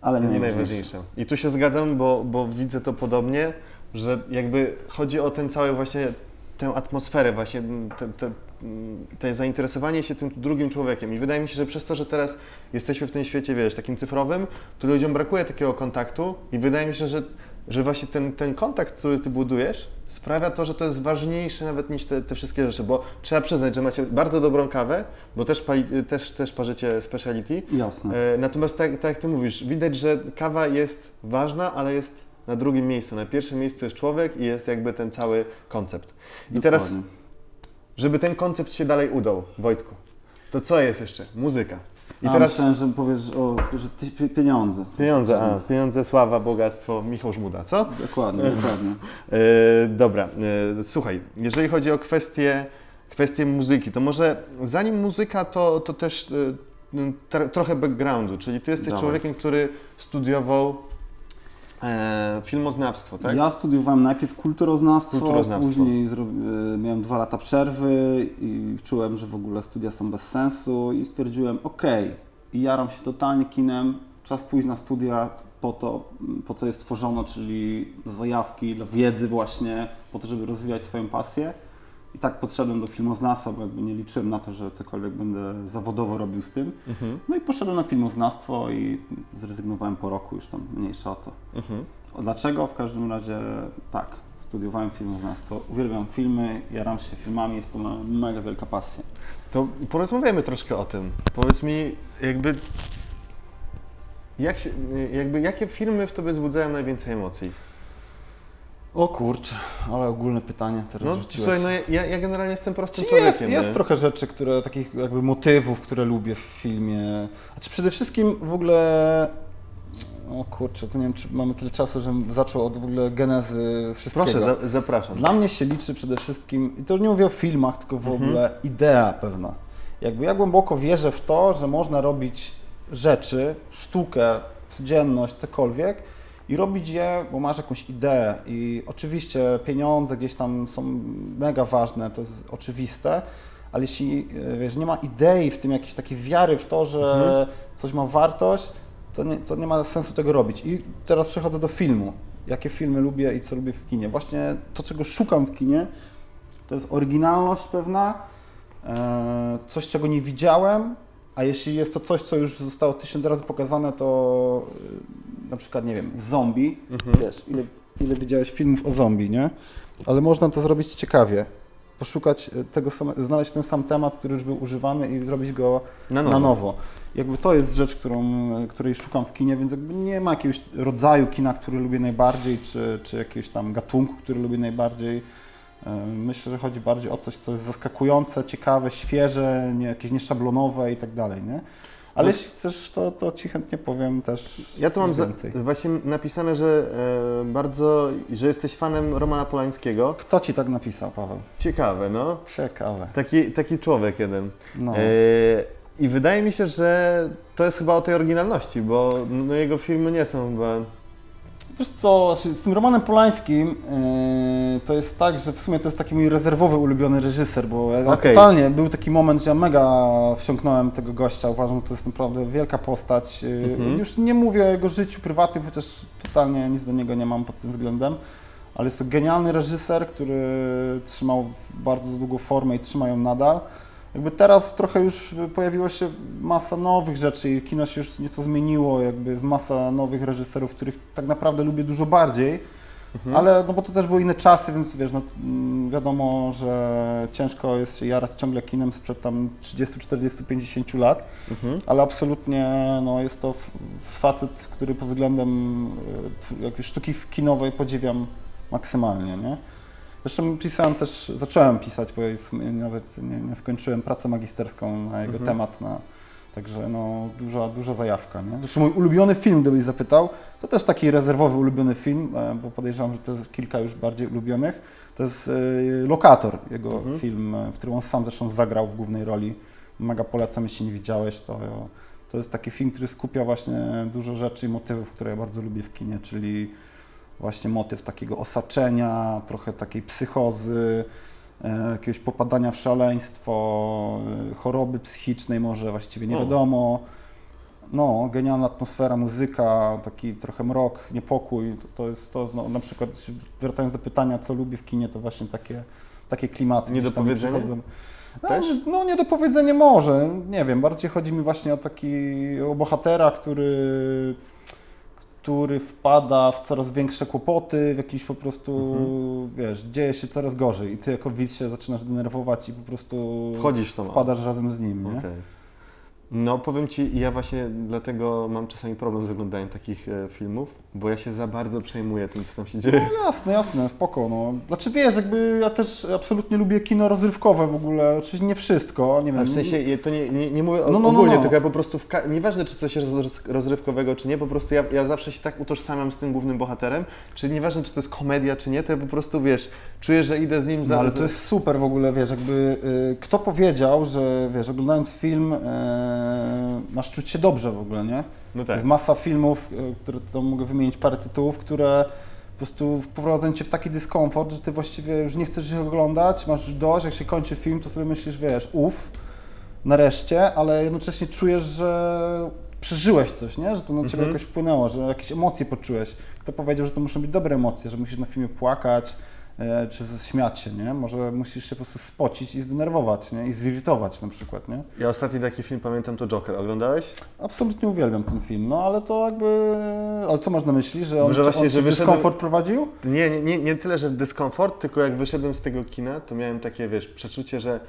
ale nie, nie najważniejsza. I tu się zgadzam, bo, bo widzę to podobnie, że jakby chodzi o ten cały właśnie, tę atmosferę właśnie, te, te, te zainteresowanie się tym drugim człowiekiem. I wydaje mi się, że przez to, że teraz jesteśmy w tym świecie, wiesz, takim cyfrowym, to ludziom brakuje takiego kontaktu i wydaje mi się, że że właśnie ten, ten kontakt, który ty budujesz, sprawia to, że to jest ważniejsze nawet niż te, te wszystkie rzeczy, bo trzeba przyznać, że macie bardzo dobrą kawę, bo też, pali, też, też parzycie speciality, Jasne. E, Natomiast tak, tak jak Ty mówisz, widać, że kawa jest ważna, ale jest na drugim miejscu. Na pierwszym miejscu jest człowiek i jest jakby ten cały koncept. I teraz, Dokładnie. żeby ten koncept się dalej udał, Wojtku, to co jest jeszcze? Muzyka. I I teraz myślałem, że powiesz, o, że ty, pie- pieniądze. pieniądze, a, pieniądze, sława, bogactwo, Michał Żmuda, co? Dokładnie, dokładnie. E, dobra, e, słuchaj, jeżeli chodzi o kwestię, kwestię muzyki, to może zanim muzyka, to, to też e, tr- trochę backgroundu, czyli ty jesteś Dawaj. człowiekiem, który studiował e, filmoznawstwo, tak? Ja studiowałem najpierw kulturoznawstwo, Kulturoznawstwo. później y, miałem dwa lata przerwy i czułem, że w ogóle studia są bez sensu i stwierdziłem, okej, i jaram się totalnie kinem, czas pójść na studia po to, po co jest tworzono, czyli zajawki, dla wiedzy właśnie, po to, żeby rozwijać swoją pasję. I tak podszedłem do filmoznawstwa, bo jakby nie liczyłem na to, że cokolwiek będę zawodowo robił z tym. Mhm, No i poszedłem na filmoznawstwo i zrezygnowałem po roku, już tam mniejsza o to. mhm. O, Dlaczego? W każdym razie tak, studiowałem filmoznawstwo, uwielbiam filmy, jaram się filmami, jest to moja mega wielka pasja. To porozmawiajmy troszkę o tym. Powiedz mi, jakby, jak się, jakby jakie filmy w Tobie wzbudzają najwięcej emocji? O kurczę, ale ogólne pytanie teraz No rzuciłeś. słuchaj, no ja, ja generalnie jestem prostym Czy człowiekiem. jest, jest trochę rzeczy, które, takich jakby motywów, które lubię w filmie. Znaczy przede wszystkim w ogóle, o kurczę, to nie wiem, czy mamy tyle czasu, żebym zaczął od w ogóle genezy wszystkiego. Proszę, za, zapraszam. Dla mnie się liczy przede wszystkim, i to nie mówię o filmach, tylko w Mhm. ogóle idea pewna. Jakby ja głęboko wierzę w to, że można robić rzeczy, sztukę, codzienność, cokolwiek i robić je, bo masz jakąś ideę. I oczywiście pieniądze gdzieś tam są mega ważne, to jest oczywiste, ale jeśli e, wiesz, nie ma idei w tym, jakiejś takiej wiary w to, że Mhm. coś ma wartość, to nie, to nie ma sensu tego robić. I teraz przechodzę do filmu. Jakie filmy lubię i co lubię w kinie. Właśnie to, czego szukam w kinie, to jest oryginalność pewna, e, coś, czego nie widziałem, a jeśli jest to coś, co już zostało tysiąc razy pokazane, to e, na przykład, nie wiem, zombie, wiesz, ile, ile widziałeś filmów o zombie, nie? Ale można to zrobić ciekawie. Poszukać e, tego znaleźć ten sam temat, który już był używany i zrobić go Na na nowo. nowo. Jakby to jest rzecz, którą, której szukam w kinie, więc jakby nie ma jakiegoś rodzaju kina, który lubię najbardziej, czy, czy jakiegoś tam gatunku, który lubię najbardziej. Myślę, że chodzi bardziej o coś, co jest zaskakujące, ciekawe, świeże, nie, jakieś nieszablonowe i tak dalej, nie? Ale No. jeśli chcesz, to, to Ci chętnie powiem też Ja tu mam za, właśnie napisane, że e, bardzo, że jesteś fanem Romana Polańskiego. Kto Ci tak napisał, Paweł? Ciekawe, no. Ciekawe. Taki, taki człowiek jeden. No. E, I wydaje mi się, że to jest chyba o tej oryginalności, bo no, jego filmy nie są chyba... Wiesz co, znaczy z tym Romanem Polańskim yy, to jest tak, że w sumie to jest taki mój rezerwowy ulubiony reżyser, bo Okej. totalnie był taki moment, że ja mega wsiąknąłem tego gościa. Uważam, że to jest naprawdę wielka postać. Yy. Już nie mówię o jego życiu prywatnym, chociaż totalnie nic do niego nie mam pod tym względem. Ale jest to genialny reżyser, który trzymał bardzo długą formę i trzyma ją nadal. Jakby teraz trochę już pojawiło się masa nowych rzeczy i kino się już nieco zmieniło, jakby jest masa nowych reżyserów, których tak naprawdę lubię dużo bardziej, ale no bo to też były inne czasy, więc wiesz, no, mm, wiadomo, że ciężko jest się jarać ciągle kinem sprzed tam 30, 40, 50 lat, Mhm. ale absolutnie no, jest to facet, który pod względem y, jakiejś sztuki kinowej podziwiam maksymalnie, nie? Zresztą pisałem też, zacząłem pisać, bo w sumie nawet nie, nie skończyłem pracę magisterską na jego Mhm. temat, na, także no duża, duża zajawka, nie? Zresztą mój ulubiony film, gdybyś zapytał, to też taki rezerwowy ulubiony film, e, bo podejrzewam, że to jest kilka już bardziej ulubionych, to jest e, Lokator, jego Mhm. film, e, w którym on sam zresztą zagrał w głównej roli. Mega polecam, jeśli nie widziałeś, to, to jest taki film, który skupia właśnie dużo rzeczy i motywów, które ja bardzo lubię w kinie, czyli właśnie motyw takiego osaczenia, trochę takiej psychozy, e, jakiegoś popadania w szaleństwo, e, choroby psychicznej może, właściwie nie wiadomo. No, genialna atmosfera, muzyka, taki trochę mrok, niepokój. To, to jest to, no, na przykład wracając do pytania, co lubię w kinie, to właśnie takie, takie klimaty. Niedopowiedzenie? przychodzą. Też? No, no niedopowiedzenie może, nie wiem, bardziej chodzi mi właśnie o taki, o bohatera, który który wpada w coraz większe kłopoty, w jakiś po prostu, Mhm. wiesz, dzieje się coraz gorzej i ty jako widz się zaczynasz denerwować i po prostu Wchodzisz to. wpadasz razem z nim, nie? Okej. No powiem Ci, ja właśnie dlatego mam czasami problem z oglądaniem takich e, filmów, bo ja się za bardzo przejmuję tym, co tam się dzieje. No jasne, jasne, spoko, no. Znaczy wiesz, jakby ja też absolutnie lubię kino rozrywkowe w ogóle, oczywiście nie wszystko, nie wiem. A w sensie, to nie, nie, nie mówię No, no, no, ogólnie, no. tylko ja po prostu, w ka- nieważne czy coś jest roz- rozrywkowego czy nie, po prostu ja, ja zawsze się tak utożsamiam z tym głównym bohaterem, czyli nieważne czy to jest komedia czy nie, to ja po prostu, wiesz, czuję, że idę z nim za... No, ale to jest super w ogóle, wiesz, jakby y, kto powiedział, że wiesz, oglądając film e, masz czuć się dobrze w ogóle, nie? No tak. Jest masa filmów, y, które to mogę wymienić parę tytułów, które po prostu wprowadzają cię w taki dyskomfort, że ty właściwie już nie chcesz ich oglądać, masz już dość, jak się kończy film, to sobie myślisz, wiesz, uff, nareszcie, ale jednocześnie czujesz, że przeżyłeś coś, nie? Że to na ciebie Mhm. jakoś wpłynęło, że jakieś emocje poczułeś. Kto powiedział, że to muszą być dobre emocje, że musisz na filmie płakać, e, czy śmiać się, nie? Może musisz się po prostu spocić i zdenerwować, nie? I zirytować na przykład, nie? Ja ostatni taki film pamiętam to Joker, oglądałeś? Absolutnie uwielbiam ten film, no ale to jakby... Ale co masz na myśli, że on, Że właśnie, on że wyszedłem- dyskomfort prowadził? Nie, nie, nie, nie tyle, że dyskomfort, tylko jak wyszedłem z tego kina, to miałem takie, wiesz, przeczucie, że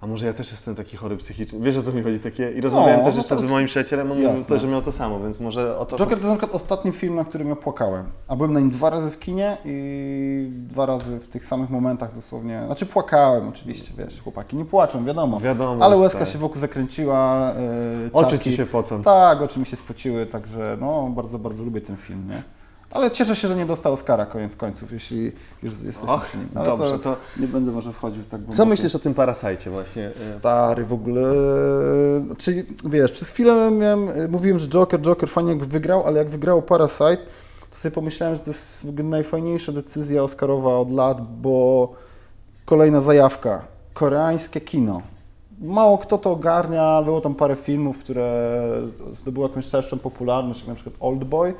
a może ja też jestem taki chory psychicznie. Wiesz o co mi chodzi takie? I rozmawiałem No, też no jeszcze to- z moim przyjacielem, on mówił to, że miał to samo, więc może o to... Joker to jest na przykład ostatni film, na którym ja płakałem. A byłem na nim dwa razy w kinie i dwa razy w tych samych momentach dosłownie. Znaczy płakałem oczywiście, wiesz, chłopaki nie płaczą, wiadomo. Wiadomo, Ale łezka tak. się wokół zakręciła. Yy, Oczy ci się pocą. Tak, oczy mi się spociły, także no bardzo, bardzo lubię ten film, nie? Ale cieszę się, że nie dostał Oscara koniec końców, jeśli już jesteśmy Och, przy nim. Ale dobrze, to, to nie będę może wchodził w tak co głęboko. myślisz o tym Parasite właśnie? E, Stary w ogóle. Czyli wiesz, przez chwilę miałem, mówiłem, że Joker, Joker fajnie jakby wygrał, ale jak wygrało Parasite, to sobie pomyślałem, że to jest w ogóle najfajniejsza decyzja Oscarowa od lat, bo kolejna zajawka. Koreańskie kino. Mało kto to ogarnia, było tam parę filmów, które zdobyły jakąś szerszą popularność, jak na przykład Old Boy,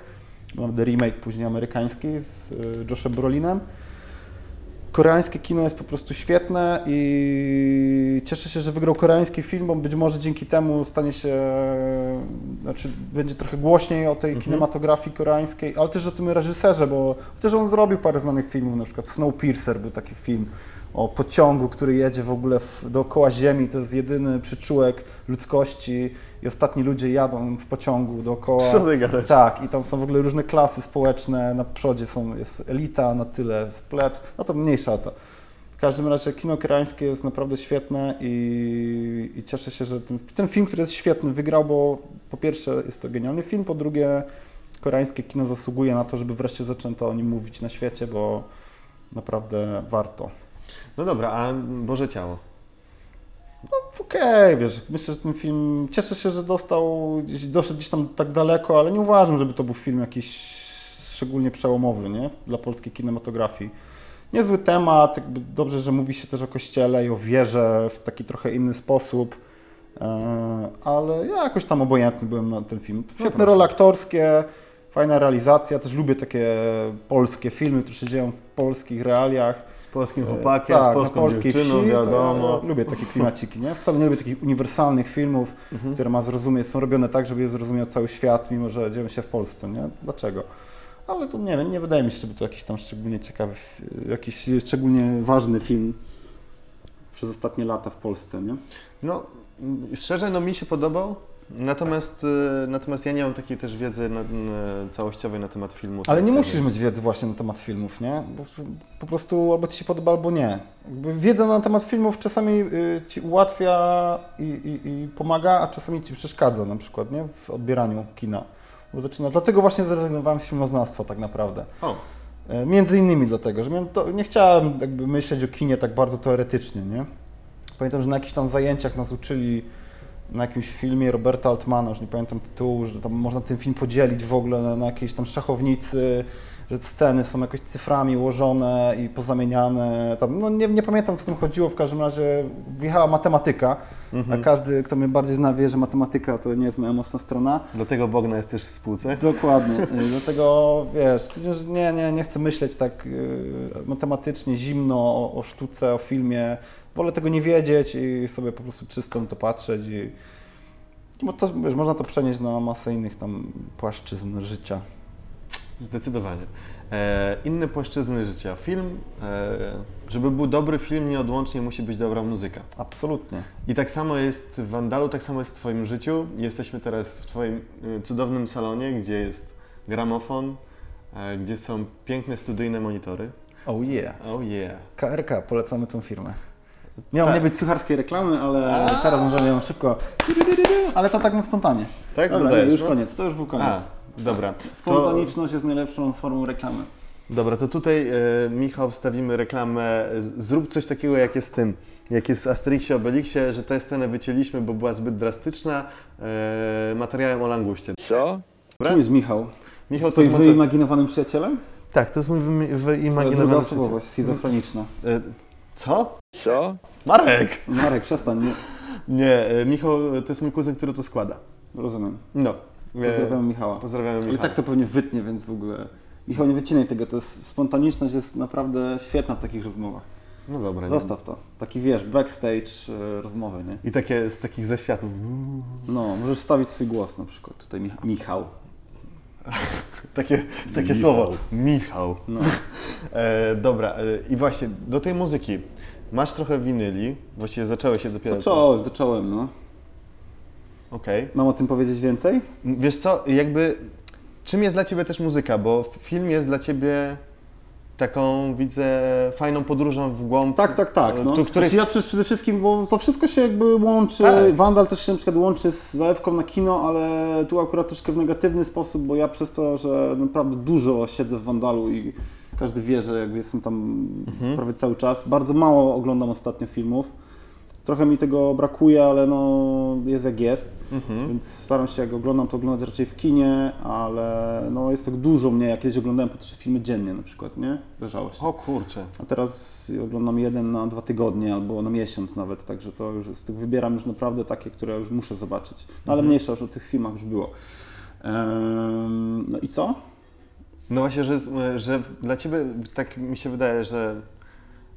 naprawdę remake później amerykański z y, Joshem Brolinem. Koreańskie kino jest po prostu świetne i cieszę się, że wygrał koreański film, bo być może dzięki temu stanie się, znaczy będzie trochę głośniej o tej kinematografii koreańskiej, ale też o tym reżyserze, bo też on zrobił parę znanych filmów, na przykład Snowpiercer był taki film o pociągu, który jedzie w ogóle w, dookoła Ziemi, to jest jedyny przyczółek ludzkości i ostatni ludzie jadą w pociągu dookoła. Co ty gadasz? Tak, i tam są w ogóle różne klasy społeczne, na przodzie są, jest elita, na tyle splep, no to mniejsza to. W każdym razie kino koreańskie jest naprawdę świetne i, i cieszę się, że ten, ten film, który jest świetny, wygrał, bo po pierwsze jest to genialny film, po drugie koreańskie kino zasługuje na to, żeby wreszcie zaczęto o nim mówić na świecie, bo naprawdę warto. No dobra, a Boże Ciało? Okej, wiesz, myślę, że ten film, cieszę się, że dostał, doszedł gdzieś tam tak daleko, ale nie uważam, żeby to był film jakiś szczególnie przełomowy, nie, dla polskiej kinematografii. Niezły temat, jakby dobrze, że mówi się też o kościele i o wierze w taki trochę inny sposób, e, ale ja jakoś tam obojętny byłem na ten film. Świetne proszę. role aktorskie, fajna realizacja, też lubię takie polskie filmy, które się dzieją w polskich realiach. Z polskim chłopakiem, tak, z polską polskiej dziewczyną, wsi, wiadomo. Ja lubię takie klimaciki, nie? Wcale nie lubię takich uniwersalnych filmów, Mhm. które ma zrozumieć, są robione tak, żeby je zrozumiał cały świat, mimo że dzieją się w Polsce, nie? Dlaczego? Ale to nie wiem, nie wydaje mi się, żeby to jakiś tam szczególnie ciekawy, jakiś szczególnie ważny film przez ostatnie lata w Polsce, nie? No, szczerze, no mi się podobał, natomiast, y, natomiast ja nie mam takiej też wiedzy na, na, całościowej na temat filmu. Ale nie tak musisz mieć wiedzy właśnie na temat filmów, nie? Bo po prostu albo ci się podoba, albo nie. Wiedza na temat filmów czasami y, ci ułatwia i, i, i pomaga, a czasami ci przeszkadza na przykład, nie? W odbieraniu kina. Bo zaczyna, dlatego właśnie zrezygnowałem z filmoznawstwa tak naprawdę. O, E, Między innymi dlatego, że to, nie chciałem jakby myśleć o kinie tak bardzo teoretycznie, nie? Pamiętam, że na jakichś tam zajęciach nas uczyli na jakimś filmie Roberta Altmana, już nie pamiętam tytułu, że tam można ten film podzielić w ogóle na, na jakiejś tam szachownicy, że sceny są jakoś cyframi ułożone i pozamieniane. Tam, no nie, nie pamiętam, co tym chodziło, w każdym razie wjechała matematyka, a każdy, kto mnie bardziej zna, wie, że matematyka to nie jest moja mocna strona. dlatego Bogna jest też w spółce. Dokładnie. Y, Dlatego wiesz, nie, nie, nie chcę myśleć tak y, matematycznie, zimno o, o sztuce, o filmie. Wolę tego nie wiedzieć i sobie po prostu czysto na to patrzeć i bo to, wiesz, można to przenieść na masę innych tam płaszczyzn życia. Zdecydowanie. E, inne płaszczyzny życia. Film, e, żeby był dobry film, nieodłącznie musi być dobra muzyka. Absolutnie. I tak samo jest w Wandalu, tak samo jest w Twoim życiu. Jesteśmy teraz w Twoim y, cudownym salonie, gdzie jest gramofon, e, gdzie są piękne studyjne monitory. Oh yeah. Oh yeah. KRK, polecamy tą firmę. Miało Tak. nie być sucharskiej reklamy, ale A. teraz możemy ją szybko. Ale to tak na spontanie. Tak? Dobra, Dodajesz, nie, już no? koniec, to już był koniec. A, dobra. Spontaniczność jest najlepszą formą reklamy. To, dobra, to tutaj e, Michał wstawimy reklamę. Zrób coś takiego jak jest z tym. Jak jest w Asterixie Obelixie, że tę scenę wycięliśmy, bo była zbyt drastyczna, e, materiałem o languście. Co? Dobra? Kim jest Michał? Michał to jest motor... wyimaginowanym przyjacielem? Tak, to jest mój wyimaginowany druga przyjaciel. osobowość, schizofreniczna. E, Co? Co? Marek! Marek, przestań, nie. Nie, e, Michał e, to jest mój kuzyn, który to składa. Rozumiem. No. Pozdrawiam Michała. Pozdrawiamy Ale Michała. tak to pewnie wytnie, więc w ogóle... Michał, nie wycinaj tego, to jest spontaniczność jest naprawdę świetna w takich rozmowach. No dobra. nie. Zostaw to. Taki wiesz, backstage e, rozmowy, nie? I takie z takich zaświatów. No, możesz wstawić swój głos na przykład. Tutaj Mich- Michał. Takie, takie Michał. słowo. Michał. No. E, dobra, e, i właśnie do tej muzyki. Masz trochę winyli, właściwie zaczęły się dopiero. Zacząłem, zacząłem, no. Okej. Mam o tym powiedzieć więcej? Wiesz co, jakby czym jest dla Ciebie też muzyka? Bo film jest dla Ciebie taką, widzę, fajną podróżą w głąb. Tak, tak, tak. No. Tu, której... Znaczy ja przede- przede wszystkim, bo to wszystko się jakby łączy, Tak. Wandal też się na przykład łączy z zalewką na kino, ale tu akurat troszkę w negatywny sposób, bo ja przez to, że naprawdę dużo siedzę w Wandalu i każdy wie, że jakby jestem tam Mhm. prawie cały czas, bardzo mało oglądam ostatnio filmów. Trochę mi tego brakuje, ale no jest jak jest, Mhm. więc staram się jak oglądam to oglądać raczej w kinie, ale no jest tak dużo mnie, jak kiedyś oglądałem po trzy filmy dziennie na przykład, nie? Zdarzało się. O kurczę. A teraz oglądam jeden na dwa tygodnie albo na miesiąc nawet, także to już z tych wybieram już naprawdę takie, które już muszę zobaczyć. No ale mniejsza już o tych filmach już było. Ehm, no i co? No właśnie, że, że dla Ciebie tak mi się wydaje, że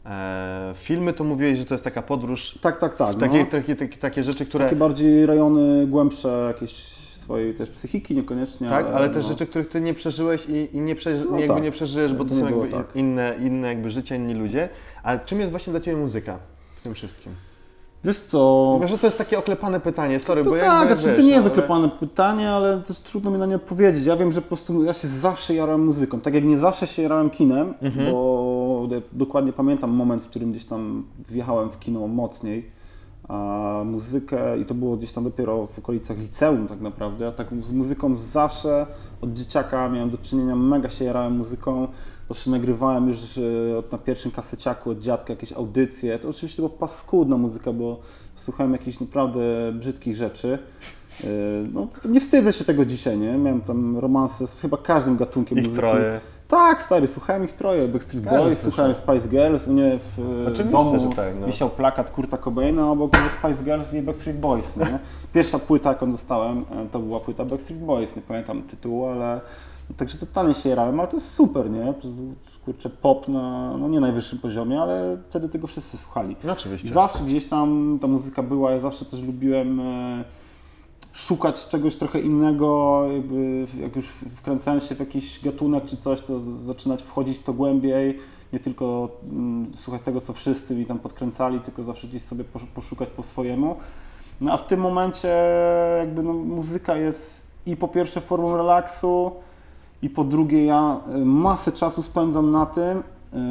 e, filmy to mówiłeś, że to jest taka podróż Tak, tak, tak. Takie, no. takie, takie, takie rzeczy, które. Takie bardziej rejony głębsze jakieś swojej też psychiki niekoniecznie. tak, ale też no. rzeczy, których ty nie przeżyłeś i, i nie, przeży, No jakby tak. nie przeżyjesz, bo to Nie są jakby tak. inne, inne jakby życia, inni ludzie. A czym jest właśnie dla Ciebie muzyka w tym wszystkim? Wiesz co? Może to jest takie oklepane pytanie, sorry, To bo tak, jakby, znaczy, wiesz, to nie jest no, ale- oklepane pytanie, ale też trudno mi na nie odpowiedzieć. Ja wiem, że po prostu ja się zawsze jarałem muzyką. Tak jak nie zawsze się jarałem kinem, Mhm. bo do- dokładnie pamiętam moment, w którym gdzieś tam wjechałem w kino mocniej. A muzykę, i to było gdzieś tam dopiero w okolicach liceum tak naprawdę. Ja tak z muzyką zawsze od dzieciaka miałem do czynienia, mega się jarałem muzyką. Zawsze nagrywałem już od, na pierwszym kaseciaku od dziadka jakieś audycje. To oczywiście była paskudna muzyka, bo słuchałem jakichś naprawdę brzydkich rzeczy. E, No, nie wstydzę się tego dzisiaj, nie? Miałem tam romanse z chyba każdym gatunkiem Ich muzyki. troje. Tak, stary, słuchałem ich troje. Backstreet Każdy Boys, słuchałem Spice Girls. U mnie w e, Oczywiście, domu że tak, no. wisiał plakat Kurta Cobaina, obok było Spice Girls i Backstreet Boys, nie? Pierwsza płyta, jaką dostałem, e, to była płyta Backstreet Boys. Nie pamiętam tytułu, ale... Także totalnie się jarałem, ale to jest super, nie? Kurczę, pop na, no nie najwyższym poziomie, ale wtedy tego wszyscy słuchali. No oczywiście. I zawsze gdzieś tam ta muzyka była, ja zawsze też lubiłem e, szukać czegoś trochę innego, jak już wkręcałem się w jakiś gatunek czy coś, to zaczynać wchodzić w to głębiej, nie tylko mm, słuchać tego, co wszyscy mi tam podkręcali, tylko zawsze gdzieś sobie posz- poszukać po swojemu. No a w tym momencie jakby no, muzyka jest i po pierwsze formą relaksu, i po drugie ja y, masę czasu spędzam na tym,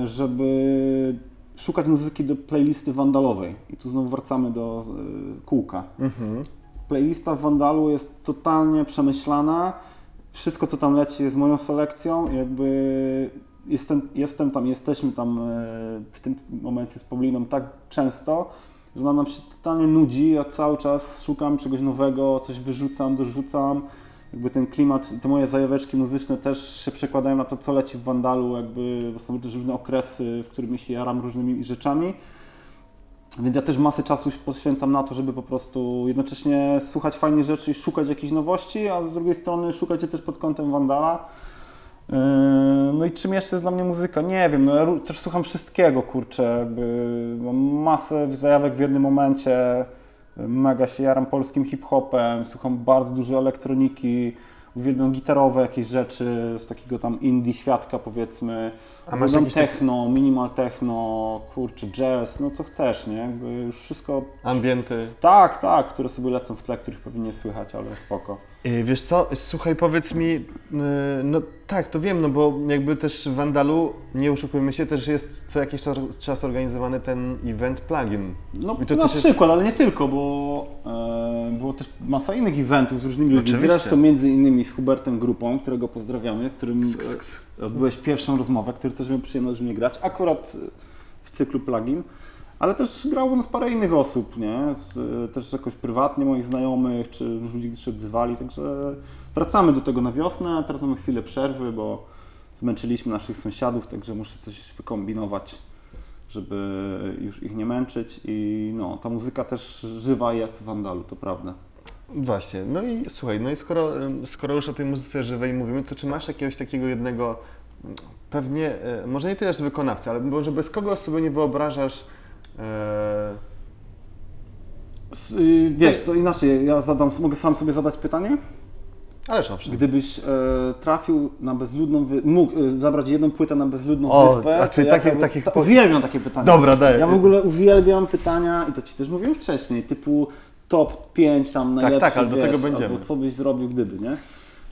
y, żeby szukać muzyki do playlisty wandalowej. I tu znowu wracamy do y, kółka. Mhm. Playlista w Wandalu jest totalnie przemyślana. Wszystko, co tam leci, jest moją selekcją. Jakby jestem, jestem tam, jesteśmy tam e, w tym momencie z Pauliną tak często, że ona nam się totalnie nudzi. Ja cały czas szukam czegoś nowego, coś wyrzucam, dorzucam. Jakby ten klimat, te moje zajaweczki muzyczne też się przekładają na to, co leci w Wandalu, jakby bo są też różne okresy, w których się jaram różnymi rzeczami. Więc ja też masę czasu poświęcam na to, żeby po prostu jednocześnie słuchać fajnych rzeczy i szukać jakichś nowości, a z drugiej strony szukać je też pod kątem Wandala. Yy, No i czym jeszcze jest dla mnie muzyka? Nie wiem, no ja też słucham wszystkiego, kurczę, mam masę zajawek w jednym momencie, mega się jaram polskim hip-hopem, słucham bardzo dużo elektroniki, uwielbiam gitarowe jakieś rzeczy z takiego tam indie świadka powiedzmy. A masz taki- techno, minimal techno, kurczę, jazz, no co chcesz, nie? Jakby już wszystko... Ambienty. Tak, tak, które sobie lecą w tle, których pewnie nie słychać, ale spoko. Yy, Wiesz co, słuchaj, powiedz mi, yy, no tak, to wiem, no bo jakby też w Wandalu, nie oszukujmy się, też jest co jakiś czas, czas organizowany ten event plugin. No I to na też jest- przykład, ale nie tylko, bo e, było też masa innych eventów z różnymi ludźmi. Zresztą między innymi z Hubertem Grupą, którego pozdrawiamy, z którym Ks, ks, e, odbyłeś pierwszą rozmowę, który też miał przyjemność mnie grać, akurat w cyklu plugin. Ale też grało nas parę innych osób, nie? Z, też jakoś prywatnie moich znajomych, czy ludzi, którzy się odzywali, także wracamy do tego na wiosnę, teraz mamy chwilę przerwy, bo zmęczyliśmy naszych sąsiadów, także muszę coś wykombinować żeby już ich nie męczyć i no, ta muzyka też żywa jest w Wandalu, to prawda. Właśnie, no i słuchaj, no i skoro, skoro już o tej muzyce żywej mówimy, to czy masz jakiegoś takiego jednego, mm, pewnie, e, może nie tyle, że wykonawcę, ale może bez kogo sobie nie wyobrażasz, e, y, wiesz, to inaczej, ja zadam, mogę sam sobie zadać pytanie? ależ owszem. Gdybyś e, trafił na bezludną, wy... mógł e, zabrać jedną płytę na bezludną O, wyspę, a czy takie- jaka by- takich ta, uwielbiam takie pytania. Dobra, daj. Ja w ogóle uwielbiam pytania i to Ci też mówiłem wcześniej, typu top 5 tam najlepszych, tak, ale do wiesz, tego będziemy. albo co byś zrobił gdyby, nie?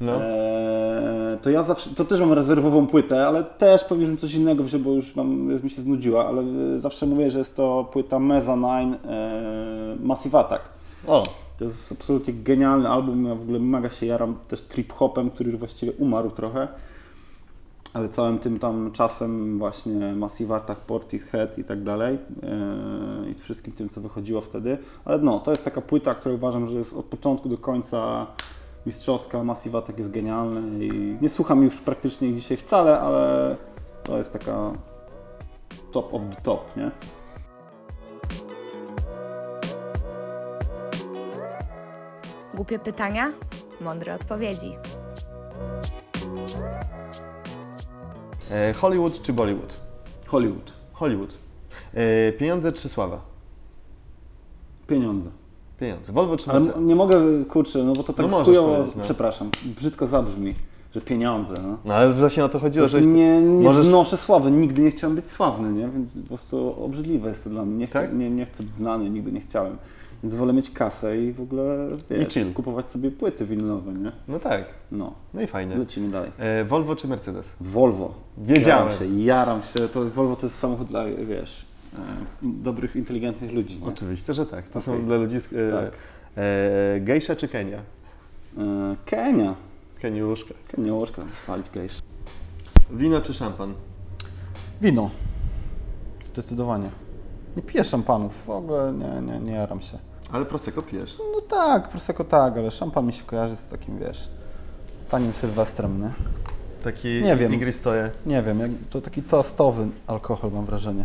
No. Eee, to ja zawsze, to też mam rezerwową płytę, ale też pewnie coś innego wziął, bo już mam, mi się znudziła, ale e, zawsze mówię, że jest to płyta Meza 9 e, Massive Attack. O, To jest absolutnie genialny album, ja w ogóle mega się jaram też trip-hopem, który już właściwie umarł trochę, ale całym tym tam czasem właśnie Massive Attack, Portishead i tak dalej e, i wszystkim tym, co wychodziło wtedy, ale no, to jest taka płyta, która uważam, że jest od początku do końca mistrzowska, Massive Attack jest genialny i nie słucham już praktycznie ich dzisiaj wcale, ale to jest taka top of the top, nie? Głupie pytania, mądre odpowiedzi. e, Hollywood czy Bollywood? Hollywood. Hollywood. E, pieniądze czy sława? Pieniądze. Pieniądze. Volvo czy Ale Mercedes? nie mogę, kurczę, no bo to tak No możesz chujowo, powiedzieć, no. przepraszam, brzydko zabrzmi, że pieniądze, no. No ale właśnie o to chodziło, że... prostu nie, nie możesz- znoszę sławy, nigdy nie chciałem być sławny, nie? Więc po prostu obrzydliwe jest to dla mnie. Nie, chcę, Tak? nie, nie chcę być znany, nigdy nie chciałem. Więc wolę mieć kasę i w ogóle, wiesz, chill. kupować sobie płyty winylowe, nie? No tak, No, no i fajnie. lecimy dalej. E, Volvo czy Mercedes? Volvo. Wiedziałem. Jaram się, jaram się. To Volvo to jest samochód dla, wiesz, dobrych, inteligentnych ludzi, nie? Oczywiście, że tak. To Okej. są dla ludzi... Z, e, Tak. e, gejsza czy Kenia? E, Kenia. Keniuszka. Kenia łożka, palić gejsz. Wino czy szampan? Wino. Zdecydowanie. Nie piję szampanów, w ogóle nie, nie, nie jaram się. Ale Prosecco pijesz. No tak, Prosecco tak, ale szampan mi się kojarzy z takim, wiesz, tanim sylwestrem, nie? Taki Nie wiem. Nie wiem, to taki toastowy alkohol mam wrażenie.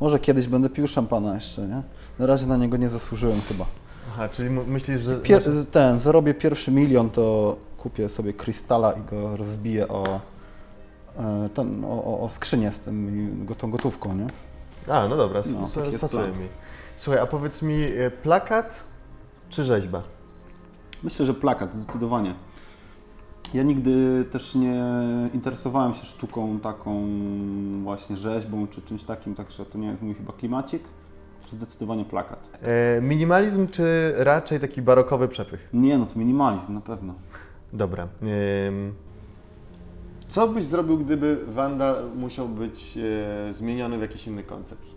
Może kiedyś będę pił szampana jeszcze, nie? Na razie na niego nie zasłużyłem chyba. Aha, czyli myślisz, że... Pier, ten, zarobię pierwszy milion, to kupię sobie krystala i go rozbiję o, e, ten, o, o, o skrzynię z tym, tą gotówką, nie? A, no dobra, No, pasuje plan. mi. Słuchaj, a powiedz mi, e, plakat czy rzeźba? Myślę, że plakat, zdecydowanie. Ja nigdy też nie interesowałem się sztuką taką właśnie rzeźbą czy czymś takim, także to nie jest mój chyba klimacik. Zdecydowanie plakat. E, minimalizm czy raczej taki barokowy przepych? Nie, no to minimalizm na pewno. Dobra. Ym, co byś zrobił, gdyby Wanda musiał być e, zmieniony w jakiś inny koncept?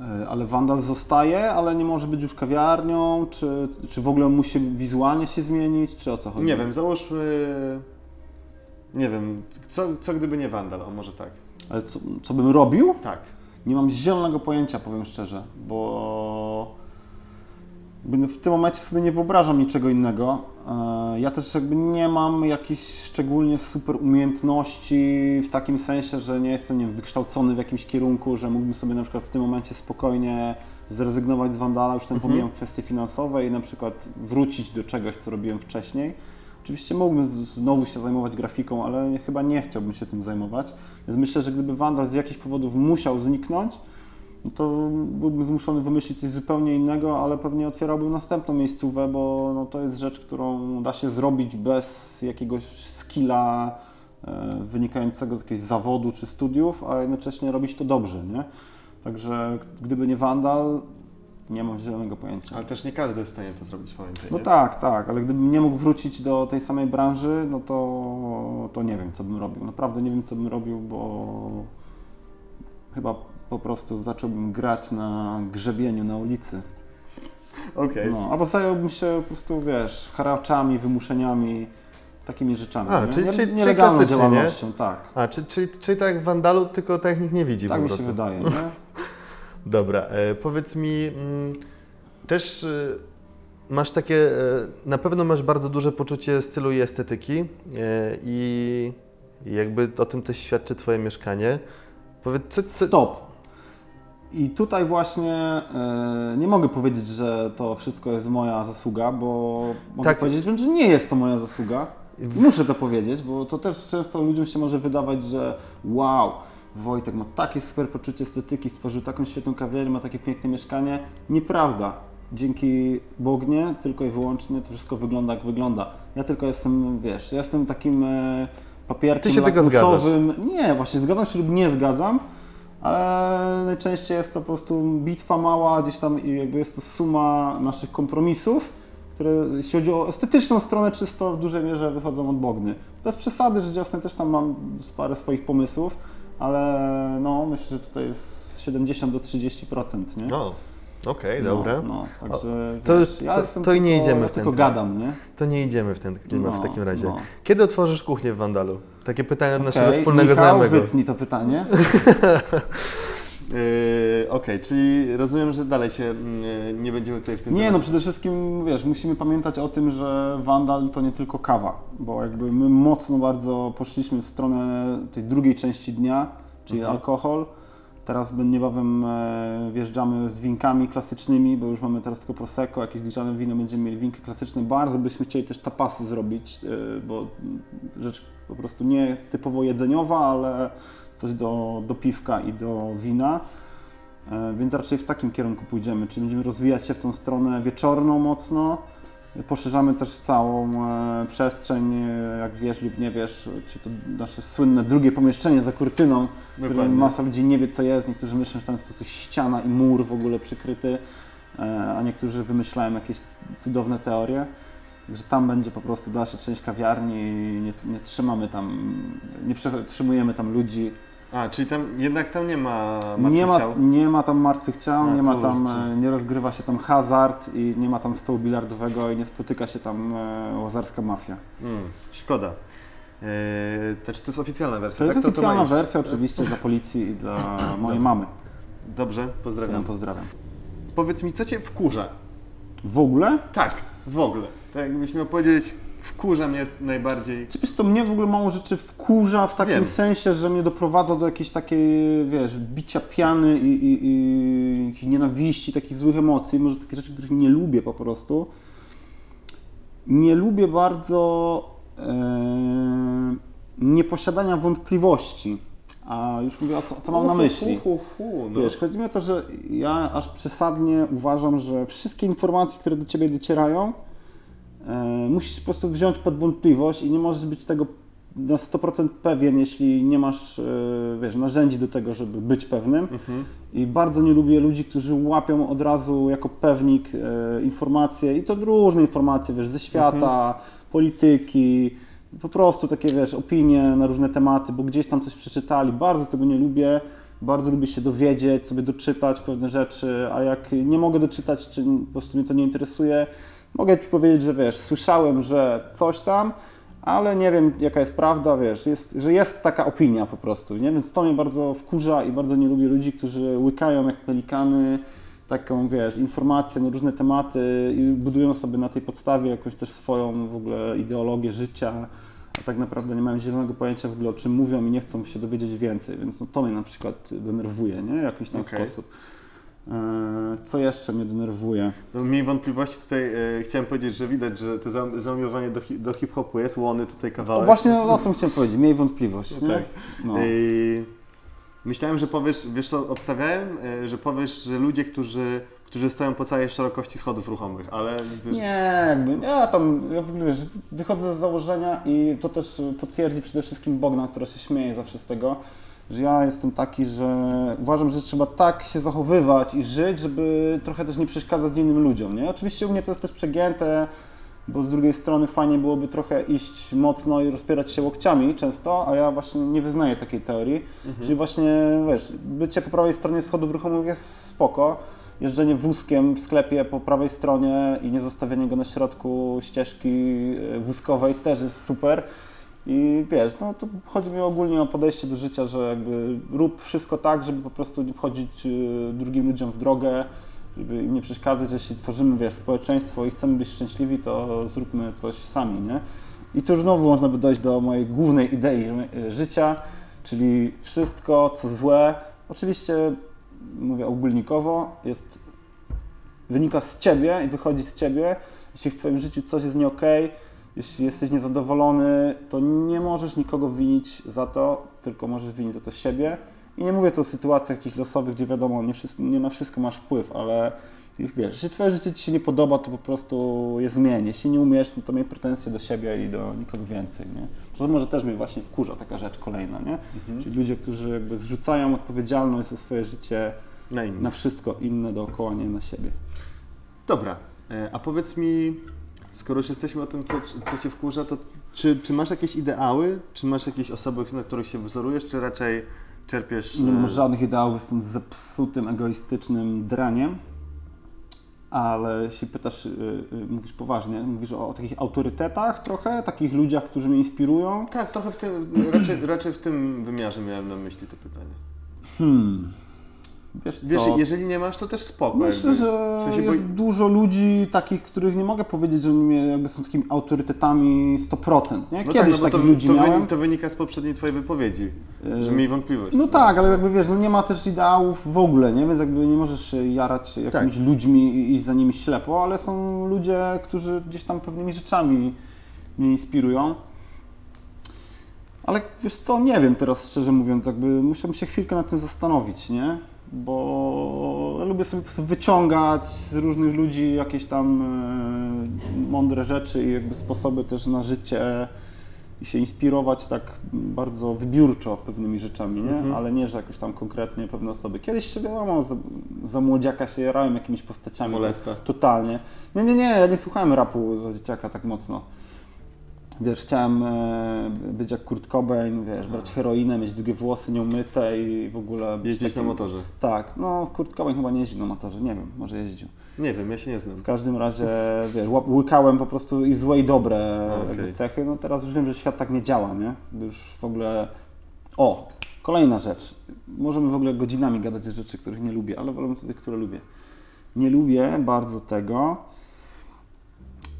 E, Ale Wandal zostaje, ale nie może być już kawiarnią, czy, czy w ogóle musi wizualnie się zmienić, czy o co chodzi? Nie wiem, załóżmy... Nie wiem, co, co gdyby nie Wandal? O, może tak. Ale co, co bym robił? Tak. Nie mam zielonego pojęcia, powiem szczerze, bo w tym momencie sobie nie wyobrażam niczego innego. E, Ja też jakby nie mam jakichś szczególnie super umiejętności w takim sensie, że nie jestem nie wiem, wykształcony w jakimś kierunku, że mógłbym sobie na przykład w tym momencie spokojnie zrezygnować z Wandala, już tam pomijam kwestie finansowe i na przykład wrócić do czegoś, co robiłem wcześniej. Oczywiście mógłbym znowu się zajmować grafiką, ale chyba nie chciałbym się tym zajmować. Więc myślę, że gdyby Wandal z jakichś powodów musiał zniknąć, no to byłbym zmuszony wymyślić coś zupełnie innego, ale pewnie otwierałbym następną miejscówę, bo no, to jest rzecz, którą da się zrobić bez jakiegoś skilla e, wynikającego z jakiegoś zawodu czy studiów, a jednocześnie robić to dobrze, nie? Także gdyby nie Wandal, nie mam zielonego pojęcia. Ale też nie każdy jest w stanie to zrobić, pamiętaj. No nie? tak, tak, ale gdybym nie mógł wrócić do tej samej branży, no to, to nie wiem, co bym robił. Naprawdę nie wiem, co bym robił, bo chyba po prostu zacząłbym grać na grzebieniu na ulicy. Okej. No, albo zająłbym się po prostu, wiesz, haraczami, wymuszeniami, takimi rzeczami. A, nie? czyli- Nie- czyli- czyli klasycznie, nie? działalnością, tak. A, czy, czyli, czyli tak jak w Wandalu, tylko tak nikt nie widzi Tak po mi się prostu. wydaje, nie? Dobra, e, powiedz mi, mm, też e, masz takie, e, na pewno masz bardzo duże poczucie stylu i estetyki e, i jakby o tym też świadczy Twoje mieszkanie. Powiedz, co, co, Stop. I tutaj właśnie e, nie mogę powiedzieć, że to wszystko jest moja zasługa, bo mogę Tak. powiedzieć że nie jest to moja zasługa. Muszę to powiedzieć, bo to też często ludziom się może wydawać, że wow, Wojtek ma takie super poczucie estetyki, stworzył taką świetną kawiarnię, ma takie piękne mieszkanie. Nieprawda. Dzięki Bognie tylko i wyłącznie to wszystko wygląda jak wygląda. Ja tylko jestem, wiesz, ja jestem takim e, papierkiem Ty się tylko lakmusowym. Nie, właśnie zgadzam się lub nie zgadzam, ale najczęściej jest to po prostu bitwa mała, gdzieś tam jakby jest to suma naszych kompromisów, które jeśli chodzi o estetyczną stronę czysto w dużej mierze wychodzą od Bogny. Bez przesady, że jasne też tam mam parę swoich pomysłów, ale no myślę, że tutaj jest 70 do 30%, nie? No, okej, No, dobra. No, także to- wiesz, ja to- to i nie tylko, idziemy w ten tylko gadam, nie? To nie idziemy w ten klimat w No, takim razie. no. Kiedy otworzysz kuchnię w Wandalu? Takie pytanie od naszego Okej, wspólnego Michał, znajomego. wytnij to pytanie. Yy, Okej, czyli rozumiem, że dalej się mm, nie będziemy tutaj w tym Nie, no temacie- przede wszystkim, wiesz, musimy pamiętać o tym, że Wandal to nie tylko kawa, bo jakby my mocno bardzo poszliśmy w stronę tej drugiej części dnia, czyli Mhm. alkohol. Teraz niebawem e, wjeżdżamy z winkami klasycznymi, bo już mamy teraz tylko Prosecco, jakieś grzane wino, będziemy mieli winki klasyczne. Bardzo byśmy chcieli też tapasy zrobić, e, bo rzecz po prostu nie typowo jedzeniowa, ale coś do, do piwka i do wina. E, Więc raczej w takim kierunku pójdziemy, czyli będziemy rozwijać się w tą stronę wieczorną mocno. Poszerzamy też całą e, przestrzeń, e, jak wiesz lub nie wiesz, czy to nasze słynne drugie pomieszczenie za kurtyną, w którym masa ludzi nie wie co jest, niektórzy myślą, że tam jest po prostu ściana i mur w ogóle przykryty, e, a niektórzy wymyślają jakieś cudowne teorie. Także tam będzie po prostu dalsza część kawiarni, nie, nie trzymamy tam, nie przetrzymujemy tam ludzi. A, czyli tam jednak tam nie ma Nie martwych ma, ciał? nie ma tam martwych ciał, A, nie ma tam, kurczę. e, nie rozgrywa się tam hazard i nie ma tam stołu bilardowego i nie spotyka się tam e, łazarska mafia. Mm, szkoda. Eee, to, czy to jest oficjalna wersja? To jest tak? ma oficjalna iść. wersja oczywiście dla policji i dla mojej mamy. Dobrze, To pozdrawiam. pozdrawiam. Powiedz mi, co Cię wkurza? W ogóle? Tak, w ogóle. Tak jakbyś miał powiedzieć, wkurza mnie najbardziej. Czy wiesz co, mnie w ogóle mało rzeczy wkurza w takim Wiem. sensie, że mnie doprowadza do jakiejś takiej, wiesz, bicia piany i, i, i, nienawiści, takich złych emocji, może takie rzeczy, których nie lubię po prostu. Nie lubię bardzo e, nieposiadania wątpliwości. A już mówię, o co, co mam na myśli. Hu, hu, hu, no. Wiesz, chodzi mi o to, że ja aż przesadnie uważam, że wszystkie informacje, które do Ciebie docierają, musisz po prostu wziąć pod wątpliwość i nie możesz być tego na 100% pewien, jeśli nie masz, e, wiesz, narzędzi do tego, żeby być pewnym. Mhm. I bardzo nie lubię ludzi, którzy łapią od razu jako pewnik e, informacje i to różne informacje, wiesz, ze świata, polityki, po prostu takie, wiesz, opinie na różne tematy, bo gdzieś tam coś przeczytali. Bardzo tego nie lubię. Bardzo lubię się dowiedzieć, sobie doczytać pewne rzeczy, a jak nie mogę doczytać, czy po prostu mnie to nie interesuje, mogę Ci powiedzieć, że wiesz, słyszałem, że coś tam, ale nie wiem jaka jest prawda, wiesz, jest, że jest taka opinia po prostu, nie? Więc to mnie bardzo wkurza i bardzo nie lubię ludzi, którzy łykają jak pelikany taką, wiesz, informację na różne tematy i budują sobie na tej podstawie jakąś też swoją w ogóle ideologię życia, a tak naprawdę nie mają zielonego pojęcia w ogóle o czym mówią i nie chcą się dowiedzieć więcej, więc no, to mnie na przykład denerwuje, nie? W jakiś tam Okej. sposób. Eee, Co jeszcze mnie denerwuje? No, mniej wątpliwości tutaj e, chciałem powiedzieć, że widać, że to za- zamiłowanie do, hi- do hip-hopu jest, łony tutaj O, kawałek. właśnie o tym chciałem powiedzieć, miej wątpliwość. Nie? Tak. No. I Myślałem, że powiesz, wiesz co, obstawiałem, e, że powiesz, że ludzie, którzy, którzy stoją po całej szerokości schodów ruchomych, ale Nie, jakby, ja tam, ja w ogóle wiesz, wychodzę z założenia i to też potwierdzi przede wszystkim Bogdan, która się śmieje zawsze z tego, że ja jestem taki, że uważam, że trzeba tak się zachowywać i żyć, żeby trochę też nie przeszkadzać innym ludziom, nie? Oczywiście u mnie to jest też przegięte, bo z drugiej strony fajnie byłoby trochę iść mocno i rozpierać się łokciami często, a ja właśnie nie wyznaję takiej teorii. Czyli właśnie, wiesz, bycie po prawej stronie schodów ruchomych jest spoko, jeżdżenie wózkiem w sklepie po prawej stronie i nie zostawienie go na środku ścieżki e, wózkowej też jest super. I wiesz, no to chodzi mi ogólnie o podejście do życia, że jakby rób wszystko tak, żeby po prostu nie wchodzić e, drugim ludziom w drogę, żeby im nie przeszkadzać, jeśli tworzymy, wiesz, społeczeństwo i chcemy być szczęśliwi, to zróbmy coś sami, nie? I tu znowu można by dojść do mojej głównej idei ży- życia, czyli wszystko, co złe, oczywiście mówię ogólnikowo, jest, wynika z Ciebie i wychodzi z Ciebie. Jeśli w Twoim życiu coś jest nie okej, jeśli jesteś niezadowolony, to nie możesz nikogo winić za to, tylko możesz winić za to siebie. I nie mówię tu o sytuacjach jakichś losowych, gdzie wiadomo, nie, wszys- nie na wszystko masz wpływ, ale wiesz, jeśli Twoje życie Ci się nie podoba, to po prostu je zmień. Jeśli nie umiesz, no to miej pretensje do siebie i do nikogo więcej, nie? To może też mnie właśnie wkurza taka rzecz kolejna, nie? Czyli ludzie, którzy jakby zrzucają odpowiedzialność za swoje życie na na wszystko inne dookoła, nie na siebie. Dobra, e, a powiedz mi, skoro już jesteśmy o tym, co, co Cię wkurza, to czy, czy masz jakieś ideały? Czy masz jakieś osoby, na których się wzorujesz, czy raczej czerpiesz... Nie e, mam żadnych ideałów, jestem zepsutym, egoistycznym draniem. Ale jeśli pytasz, yy, yy, mówisz poważnie, mówisz o, o takich autorytetach trochę, takich ludziach, którzy mnie inspirują. Tak, trochę w tym, raczej, raczej w tym wymiarze miałem na myśli to pytanie. Hmm. Wiesz, co? Wiesz, jeżeli nie masz, to też spoko. Myślę, jakby. że W sensie, bo- jest dużo ludzi takich, których nie mogę powiedzieć, że oni jakby są takimi autorytetami 100%. Nie? No Kiedyś tak, no bo takich to, ludzi to, miałem. to wynika z poprzedniej Twojej wypowiedzi, Yy, że miej wątpliwości. No tak, ale jakby wiesz, no nie ma też ideałów w ogóle, nie? Więc jakby nie możesz się jarać jakimiś Tak. ludźmi i iść za nimi ślepo, ale są ludzie, którzy gdzieś tam pewnymi rzeczami mnie inspirują. Ale wiesz co, nie wiem teraz szczerze mówiąc, jakby musiałbym się chwilkę nad tym zastanowić, nie? Bo lubię sobie wyciągać z różnych ludzi jakieś tam e, mądre rzeczy i jakby sposoby też na życie i się inspirować tak bardzo wybiórczo pewnymi rzeczami, nie? Mhm. Ale nie, że jakoś tam konkretnie pewne osoby. Kiedyś się wiadomo, za, za młodziaka się jarałem jakimiś postaciami. Molesta. Totalnie. Nie, nie, nie, ja nie słuchałem rapu za dzieciaka tak mocno. Wiesz, chciałem e, być jak Kurt Cobain, wiesz, brać heroinę, mieć długie włosy nieumyte i w ogóle... Jeździć na takim- motorze. Tak, no Kurt Cobain chyba nie jeździł na motorze, nie wiem, może jeździł. Nie wiem, ja się nie znam. W każdym razie, wiesz, łykałem po prostu i złe i dobre okej. jakby cechy. No teraz już wiem, że świat tak nie działa, nie? Już w ogóle... O, kolejna rzecz. Możemy w ogóle godzinami gadać o rzeczy, których nie lubię, ale wolę tych, które lubię. Nie lubię bardzo tego,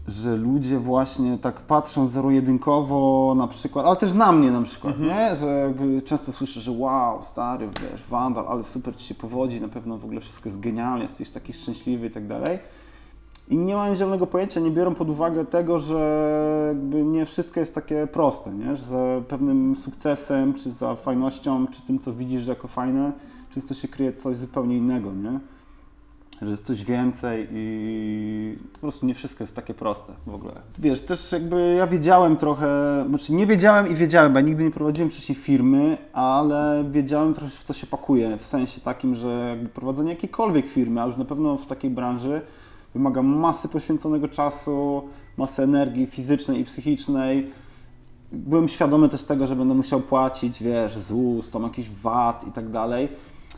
że ludzie właśnie tak patrzą zero-jedynkowo na przykład, ale też na mnie na przykład, nie? Że często słyszę, że wow, stary, wiesz, Wandal, ale super Ci się powodzi, na pewno w ogóle wszystko jest genialne, jesteś taki szczęśliwy i tak dalej. I nie mają zielonego pojęcia, nie biorą pod uwagę tego, że nie wszystko jest takie proste, nie? że za pewnym sukcesem, czy za fajnością, czy tym, co widzisz jako fajne, często się kryje coś zupełnie innego, nie? Że jest coś więcej i po prostu nie wszystko jest takie proste w ogóle. Wiesz, też jakby ja wiedziałem trochę, znaczy nie wiedziałem i wiedziałem, bo ja nigdy nie prowadziłem wcześniej firmy, ale wiedziałem trochę w co się pakuje, w sensie takim, że prowadzenie jakiejkolwiek firmy, a już na pewno w takiej branży, wymaga masy poświęconego czasu, masy energii fizycznej i psychicznej. Byłem świadomy też tego, że będę musiał płacić, wiesz, ZUS, tam jakiś VAT i tak dalej.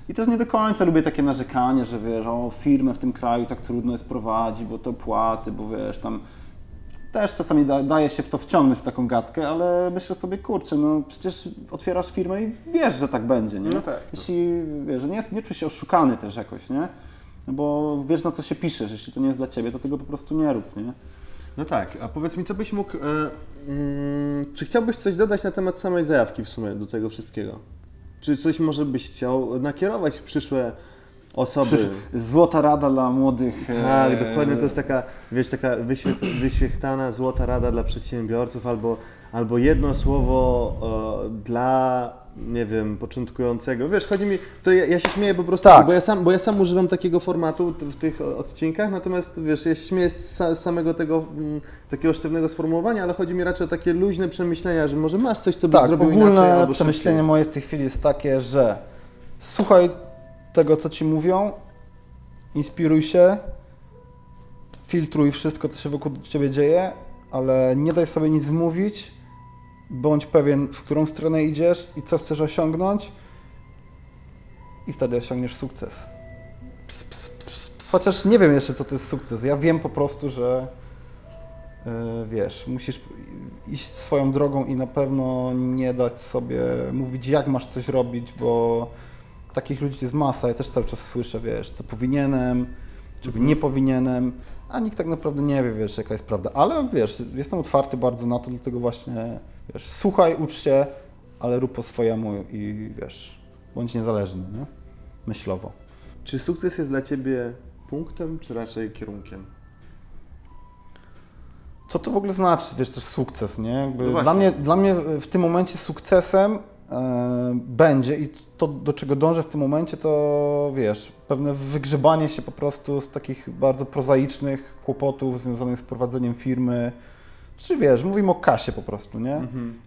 I też nie do końca lubię takie narzekanie, że wiesz, o firmę w tym kraju tak trudno jest prowadzić, bo to płaty, bo wiesz, tam też czasami da, daje się w to wciągnąć w taką gadkę, ale myślę sobie, kurczę, no przecież otwierasz firmę i wiesz, że tak będzie, nie? No tak, no. Jeśli, wiesz, nie, jest- nie czujesz się oszukany też jakoś, nie? Bo wiesz na co się piszesz, jeśli to nie jest dla Ciebie, to tego po prostu nie rób, nie? No tak, a powiedz mi, co byś mógł. E, mm, czy chciałbyś coś dodać na temat samej zajawki w sumie do tego wszystkiego? Czy coś może byś chciał nakierować przyszłe osoby. Przysz- Złota rada dla młodych. Tak, e, dokładnie, to jest taka, wiesz, taka wyświet- wyświechtana złota rada dla przedsiębiorców albo, albo jedno słowo e, dla, nie wiem, początkującego. Wiesz, chodzi mi, to ja, ja się śmieję po prostu, Tak. bo, ja sam, bo ja sam używam takiego formatu w tych odcinkach, natomiast wiesz, ja się śmieję z sa- samego tego mm, takiego sztywnego sformułowania, ale chodzi mi raczej o takie luźne przemyślenia, że może masz coś, co byś Tak, zrobił ogólne inaczej albo przemyślenie szybciej. moje w tej chwili jest takie, że słuchaj tego, co ci mówią, inspiruj się, filtruj wszystko, co się wokół ciebie dzieje, ale nie daj sobie nic wmówić, bądź pewien, w którą stronę idziesz i co chcesz osiągnąć i wtedy osiągniesz sukces. Chociaż nie wiem jeszcze, co to jest sukces. Ja wiem po prostu, że yy, wiesz, musisz iść swoją drogą i na pewno nie dać sobie mówić, jak masz coś robić, bo takich ludzi jest masa. Ja też cały czas słyszę, wiesz, co powinienem, czego nie powinienem, a nikt tak naprawdę nie wie, wiesz, jaka jest prawda. Ale wiesz, jestem otwarty bardzo na to, dlatego właśnie, wiesz, słuchaj, ucz się, ale rób po swojemu i wiesz, bądź niezależny, nie? Myślowo. Czy sukces jest dla Ciebie punktem, czy raczej kierunkiem? Co to w ogóle znaczy, wiesz, też sukces, nie? Jakby No dla, mnie, dla mnie w tym momencie sukcesem e, będzie i to, do czego dążę w tym momencie, to wiesz, pewne wygrzebanie się po prostu z takich bardzo prozaicznych kłopotów związanych z prowadzeniem firmy. Czy wiesz, mówimy o kasie po prostu, nie?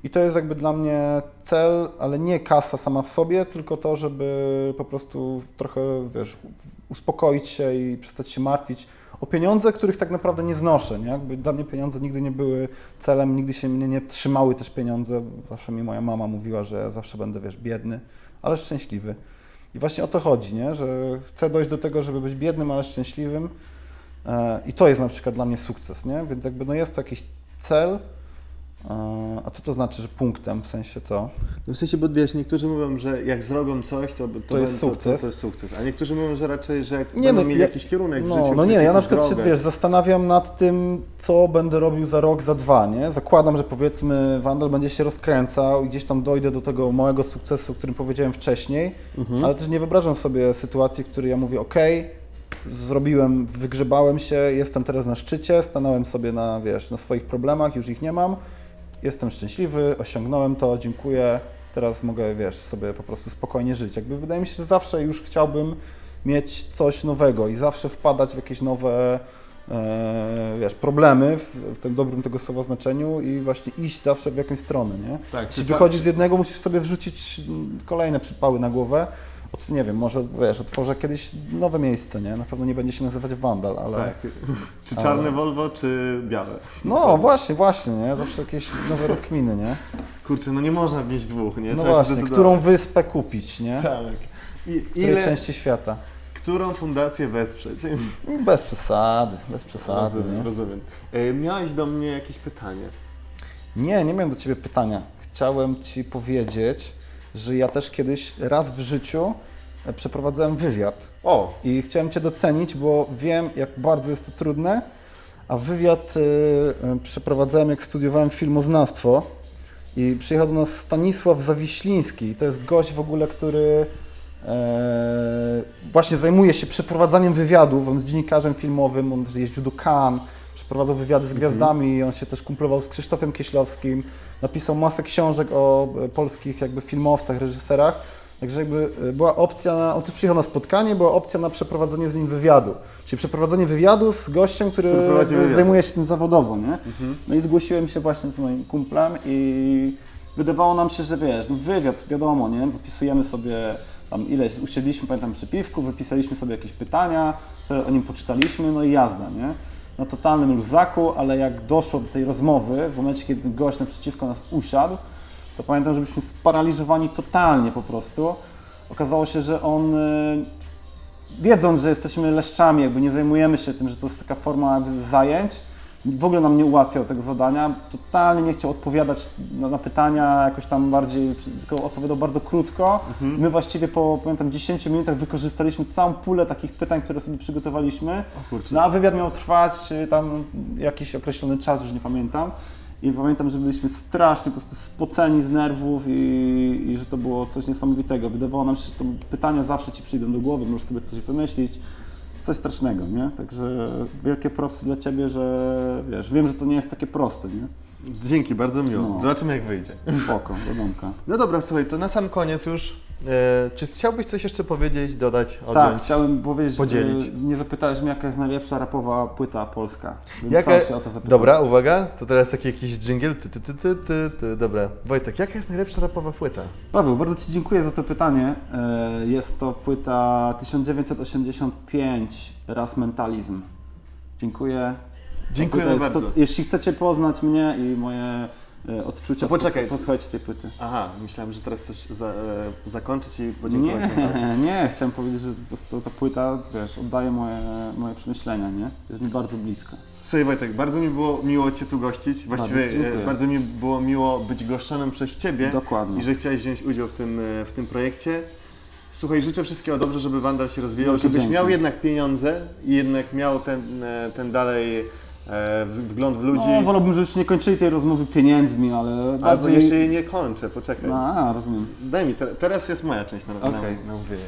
I to jest jakby dla mnie cel, ale nie kasa sama w sobie, tylko to, żeby po prostu trochę, wiesz, uspokoić się i przestać się martwić o pieniądze, których tak naprawdę nie znoszę, nie? Jakby dla mnie pieniądze nigdy nie były celem, nigdy się mnie nie trzymały też pieniądze. Zawsze mi moja mama mówiła, że ja zawsze będę, wiesz, biedny, ale szczęśliwy. I właśnie o to chodzi, nie? Że chcę dojść do tego, żeby być biednym, ale szczęśliwym. E, I to jest na przykład dla mnie sukces, nie? Więc jakby no jest to jakiś cel, a co to znaczy, że punktem, w sensie co? No w sensie, bo wiesz, niektórzy mówią, że jak zrobią coś, to, to, jest to, sukces. To, to jest sukces, a niektórzy mówią, że raczej, że jak Nie, będą no, mieli ja- jakiś kierunek w No, życiu, no nie, ja na przykład się drogę. wiesz, zastanawiam nad tym, co będę robił za rok, za dwa, nie? Zakładam, że powiedzmy Wandel będzie się rozkręcał i gdzieś tam dojdę do tego małego sukcesu, o którym powiedziałem wcześniej, Mhm. ale też nie wyobrażam sobie sytuacji, w której ja mówię, ok, zrobiłem, wygrzebałem się, jestem teraz na szczycie, stanąłem sobie na, wiesz, na swoich problemach, już ich nie mam, jestem szczęśliwy, osiągnąłem to, dziękuję, teraz mogę, wiesz, sobie po prostu spokojnie żyć. Jakby wydaje mi się, że zawsze już chciałbym mieć coś nowego i zawsze wpadać w jakieś nowe, e, wiesz, problemy w, w tym dobrym tego słowa znaczeniu i właśnie iść zawsze w jakąś stronę, nie? Tak, Jeśli czy- wychodzisz z jednego, musisz sobie wrzucić kolejne przypały na głowę. Nie wiem, może, wiesz, otworzę kiedyś nowe miejsce, nie? Na pewno nie będzie się nazywać Wandal, ale... Tak. Czy czarne Ale- Volvo, czy białe? No właśnie, właśnie, nie? Zawsze jakieś nowe rozkminy, nie? Kurczę, no nie można mieć dwóch, nie? No Trzeba właśnie, którą wyspę kupić, nie? Tak. I której ile, części świata? którą fundację wesprzeć? Bez przesady, bez przesady, rozumiem, nie? rozumiem. E, Miałeś do mnie jakieś pytanie. Nie, nie miałem do Ciebie pytania. Chciałem Ci powiedzieć, że ja też kiedyś raz w życiu e, przeprowadzałem wywiad O! i chciałem Cię docenić, bo wiem, jak bardzo jest to trudne, a wywiad y, y, przeprowadzałem, jak studiowałem filmoznawstwo i przyjechał do nas Stanisław Zawiśliński. To jest gość w ogóle, który e, właśnie zajmuje się przeprowadzaniem wywiadów. On jest dziennikarzem filmowym, on jeździł do Cannes, przeprowadzał wywiady z gwiazdami, on się też kumplował z Krzysztofem Kieślowskim, napisał masę książek o e, polskich jakby filmowcach, reżyserach. Także jakby e, była opcja na, on też przyjechał na spotkanie, była opcja na przeprowadzenie z nim wywiadu. Czyli przeprowadzenie wywiadu z gościem, który wywiad. zajmuje się tym zawodowo, nie? No i zgłosiłem się właśnie z moim kumplem i wydawało nam się, że wiesz, no wywiad, wiadomo, nie? Zapisujemy sobie tam ileś, usiedliśmy, pamiętam, przy piwku, wypisaliśmy sobie jakieś pytania, o nim poczytaliśmy, no i jazda, nie? Na totalnym luzaku, ale jak doszło do tej rozmowy, w momencie, kiedy gość naprzeciwko nas usiadł, to pamiętam, że byliśmy sparaliżowani totalnie po prostu. Okazało się, że on y, wiedząc, że jesteśmy leszczami, jakby nie zajmujemy się tym, że to jest taka forma zajęć, w ogóle nam nie ułatwiał tego zadania, totalnie nie chciał odpowiadać na, na pytania jakoś tam bardziej, tylko odpowiadał bardzo krótko. My właściwie po, pamiętam, 10 minutach wykorzystaliśmy całą pulę takich pytań, które sobie przygotowaliśmy, no a wywiad miał trwać y, tam jakiś określony czas, już nie pamiętam. I pamiętam, że byliśmy strasznie po prostu spoceni z nerwów i, i że to było coś niesamowitego. Wydawało nam się, że to pytania zawsze ci przyjdą do głowy, możesz sobie coś wymyślić. Coś strasznego, nie? Także wielkie propsy dla Ciebie, że wiesz, wiem, że to nie jest takie proste, nie? Dzięki, bardzo miło. No. Zobaczymy jak wyjdzie. Spoko, wiadomka. No dobra, słuchaj, to na sam koniec już. E, czy chciałbyś coś jeszcze powiedzieć, dodać, odjąć? Tak, chciałem powiedzieć, podzielić. że nie zapytałeś mnie, jaka jest najlepsza rapowa płyta polska. Więc Jaka... sam się o to zapytałem. Dobra, uwaga, to teraz taki jakiś dżingiel. Ty, ty, ty, ty, ty, ty. Dobra, Wojtek, jaka jest najlepsza rapowa płyta? Paweł, bardzo Ci dziękuję za to pytanie. E, Jest to płyta 1985, Raz Mentalizm. Dziękuję. Jest bardzo. To, jeśli chcecie poznać mnie i moje odczucia, To poczekaj. pos- posłuchajcie tej płyty. Aha, myślałem, że teraz chcesz za, e, zakończyć i podziękować. Nie, nie, chciałem powiedzieć, że po prostu ta płyta, wiesz, oddaje moje, moje przemyślenia, nie? Jest mi bardzo bliska. Słuchaj Wojtek, bardzo mi było miło Cię tu gościć. Właściwie Bardzo e, bardzo mi było miło być goszczonym przez Ciebie Dokładnie. i że chciałeś wziąć udział w tym, e, w tym projekcie. Słuchaj, życzę wszystkiego dobrze, żeby Wandal się rozwijał, Wielkie żebyś dzięki. miał jednak pieniądze i jednak miał ten, e, ten dalej e, wgląd w ludzi. No, wolałbym, że już nie kończyli tej rozmowy pieniędzmi, ale Albo bardziej... jeszcze jej nie kończę, poczekaj. A, rozumiem. Daj mi, te, teraz jest moja część na, na, Okej. na mówienie.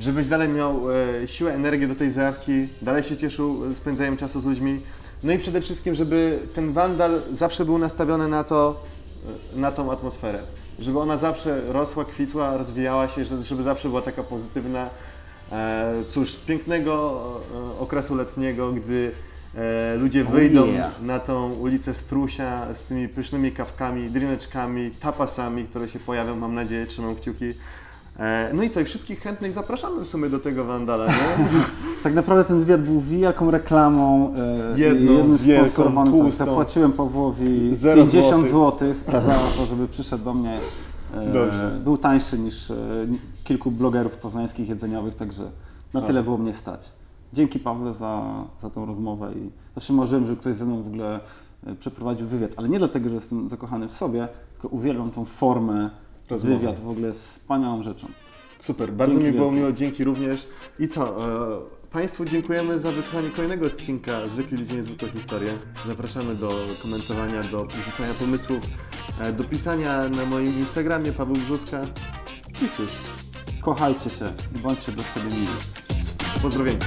Żebyś dalej miał e, siłę, energię do tej zajawki, dalej się cieszył e, spędzajem czasu z ludźmi. No i przede wszystkim, żeby ten wandal zawsze był nastawiony na to, e, na tą atmosferę. Żeby ona zawsze rosła, kwitła, rozwijała się, że- żeby zawsze była taka pozytywna. E, cóż, pięknego okresu letniego, gdy e, ludzie Oh wyjdą yeah. na tą ulicę Strusia z tymi pysznymi kawkami, drineczkami, tapasami, które się pojawią, mam nadzieję, trzymam kciuki. E, No i co, i wszystkich chętnych zapraszamy w sumie do tego Wandala, nie? Tak naprawdę ten wywiad był wielką reklamą. e, Jedną jednym wielką, tak, tłustą. Zapłaciłem Pawłowi Zero 50 złotych. zł za to, żeby przyszedł do mnie. Dobrze. Był tańszy niż kilku blogerów poznańskich jedzeniowych, także na A. tyle było mnie stać. Dzięki Pawle za, za tą rozmowę i zawsze marzyłem, żeby ktoś ze mną w ogóle e, przeprowadził wywiad, ale nie dlatego, że jestem zakochany w sobie, tylko uwielbiam tą formę. Rozmowy. Wywiad w ogóle jest wspaniałą rzeczą. Super, bardzo Dzięki mi było miło, dzięki również. I co, e, Państwu dziękujemy za wysłanie kolejnego odcinka Zwykli Ludzie Niezwykłe Historie. Zapraszamy do komentowania, do rzucania pomysłów, e, do pisania na moim Instagramie Paweł Brzuska. I cóż, Kochajcie się i bądźcie do siebie mili. Pozdrowienia.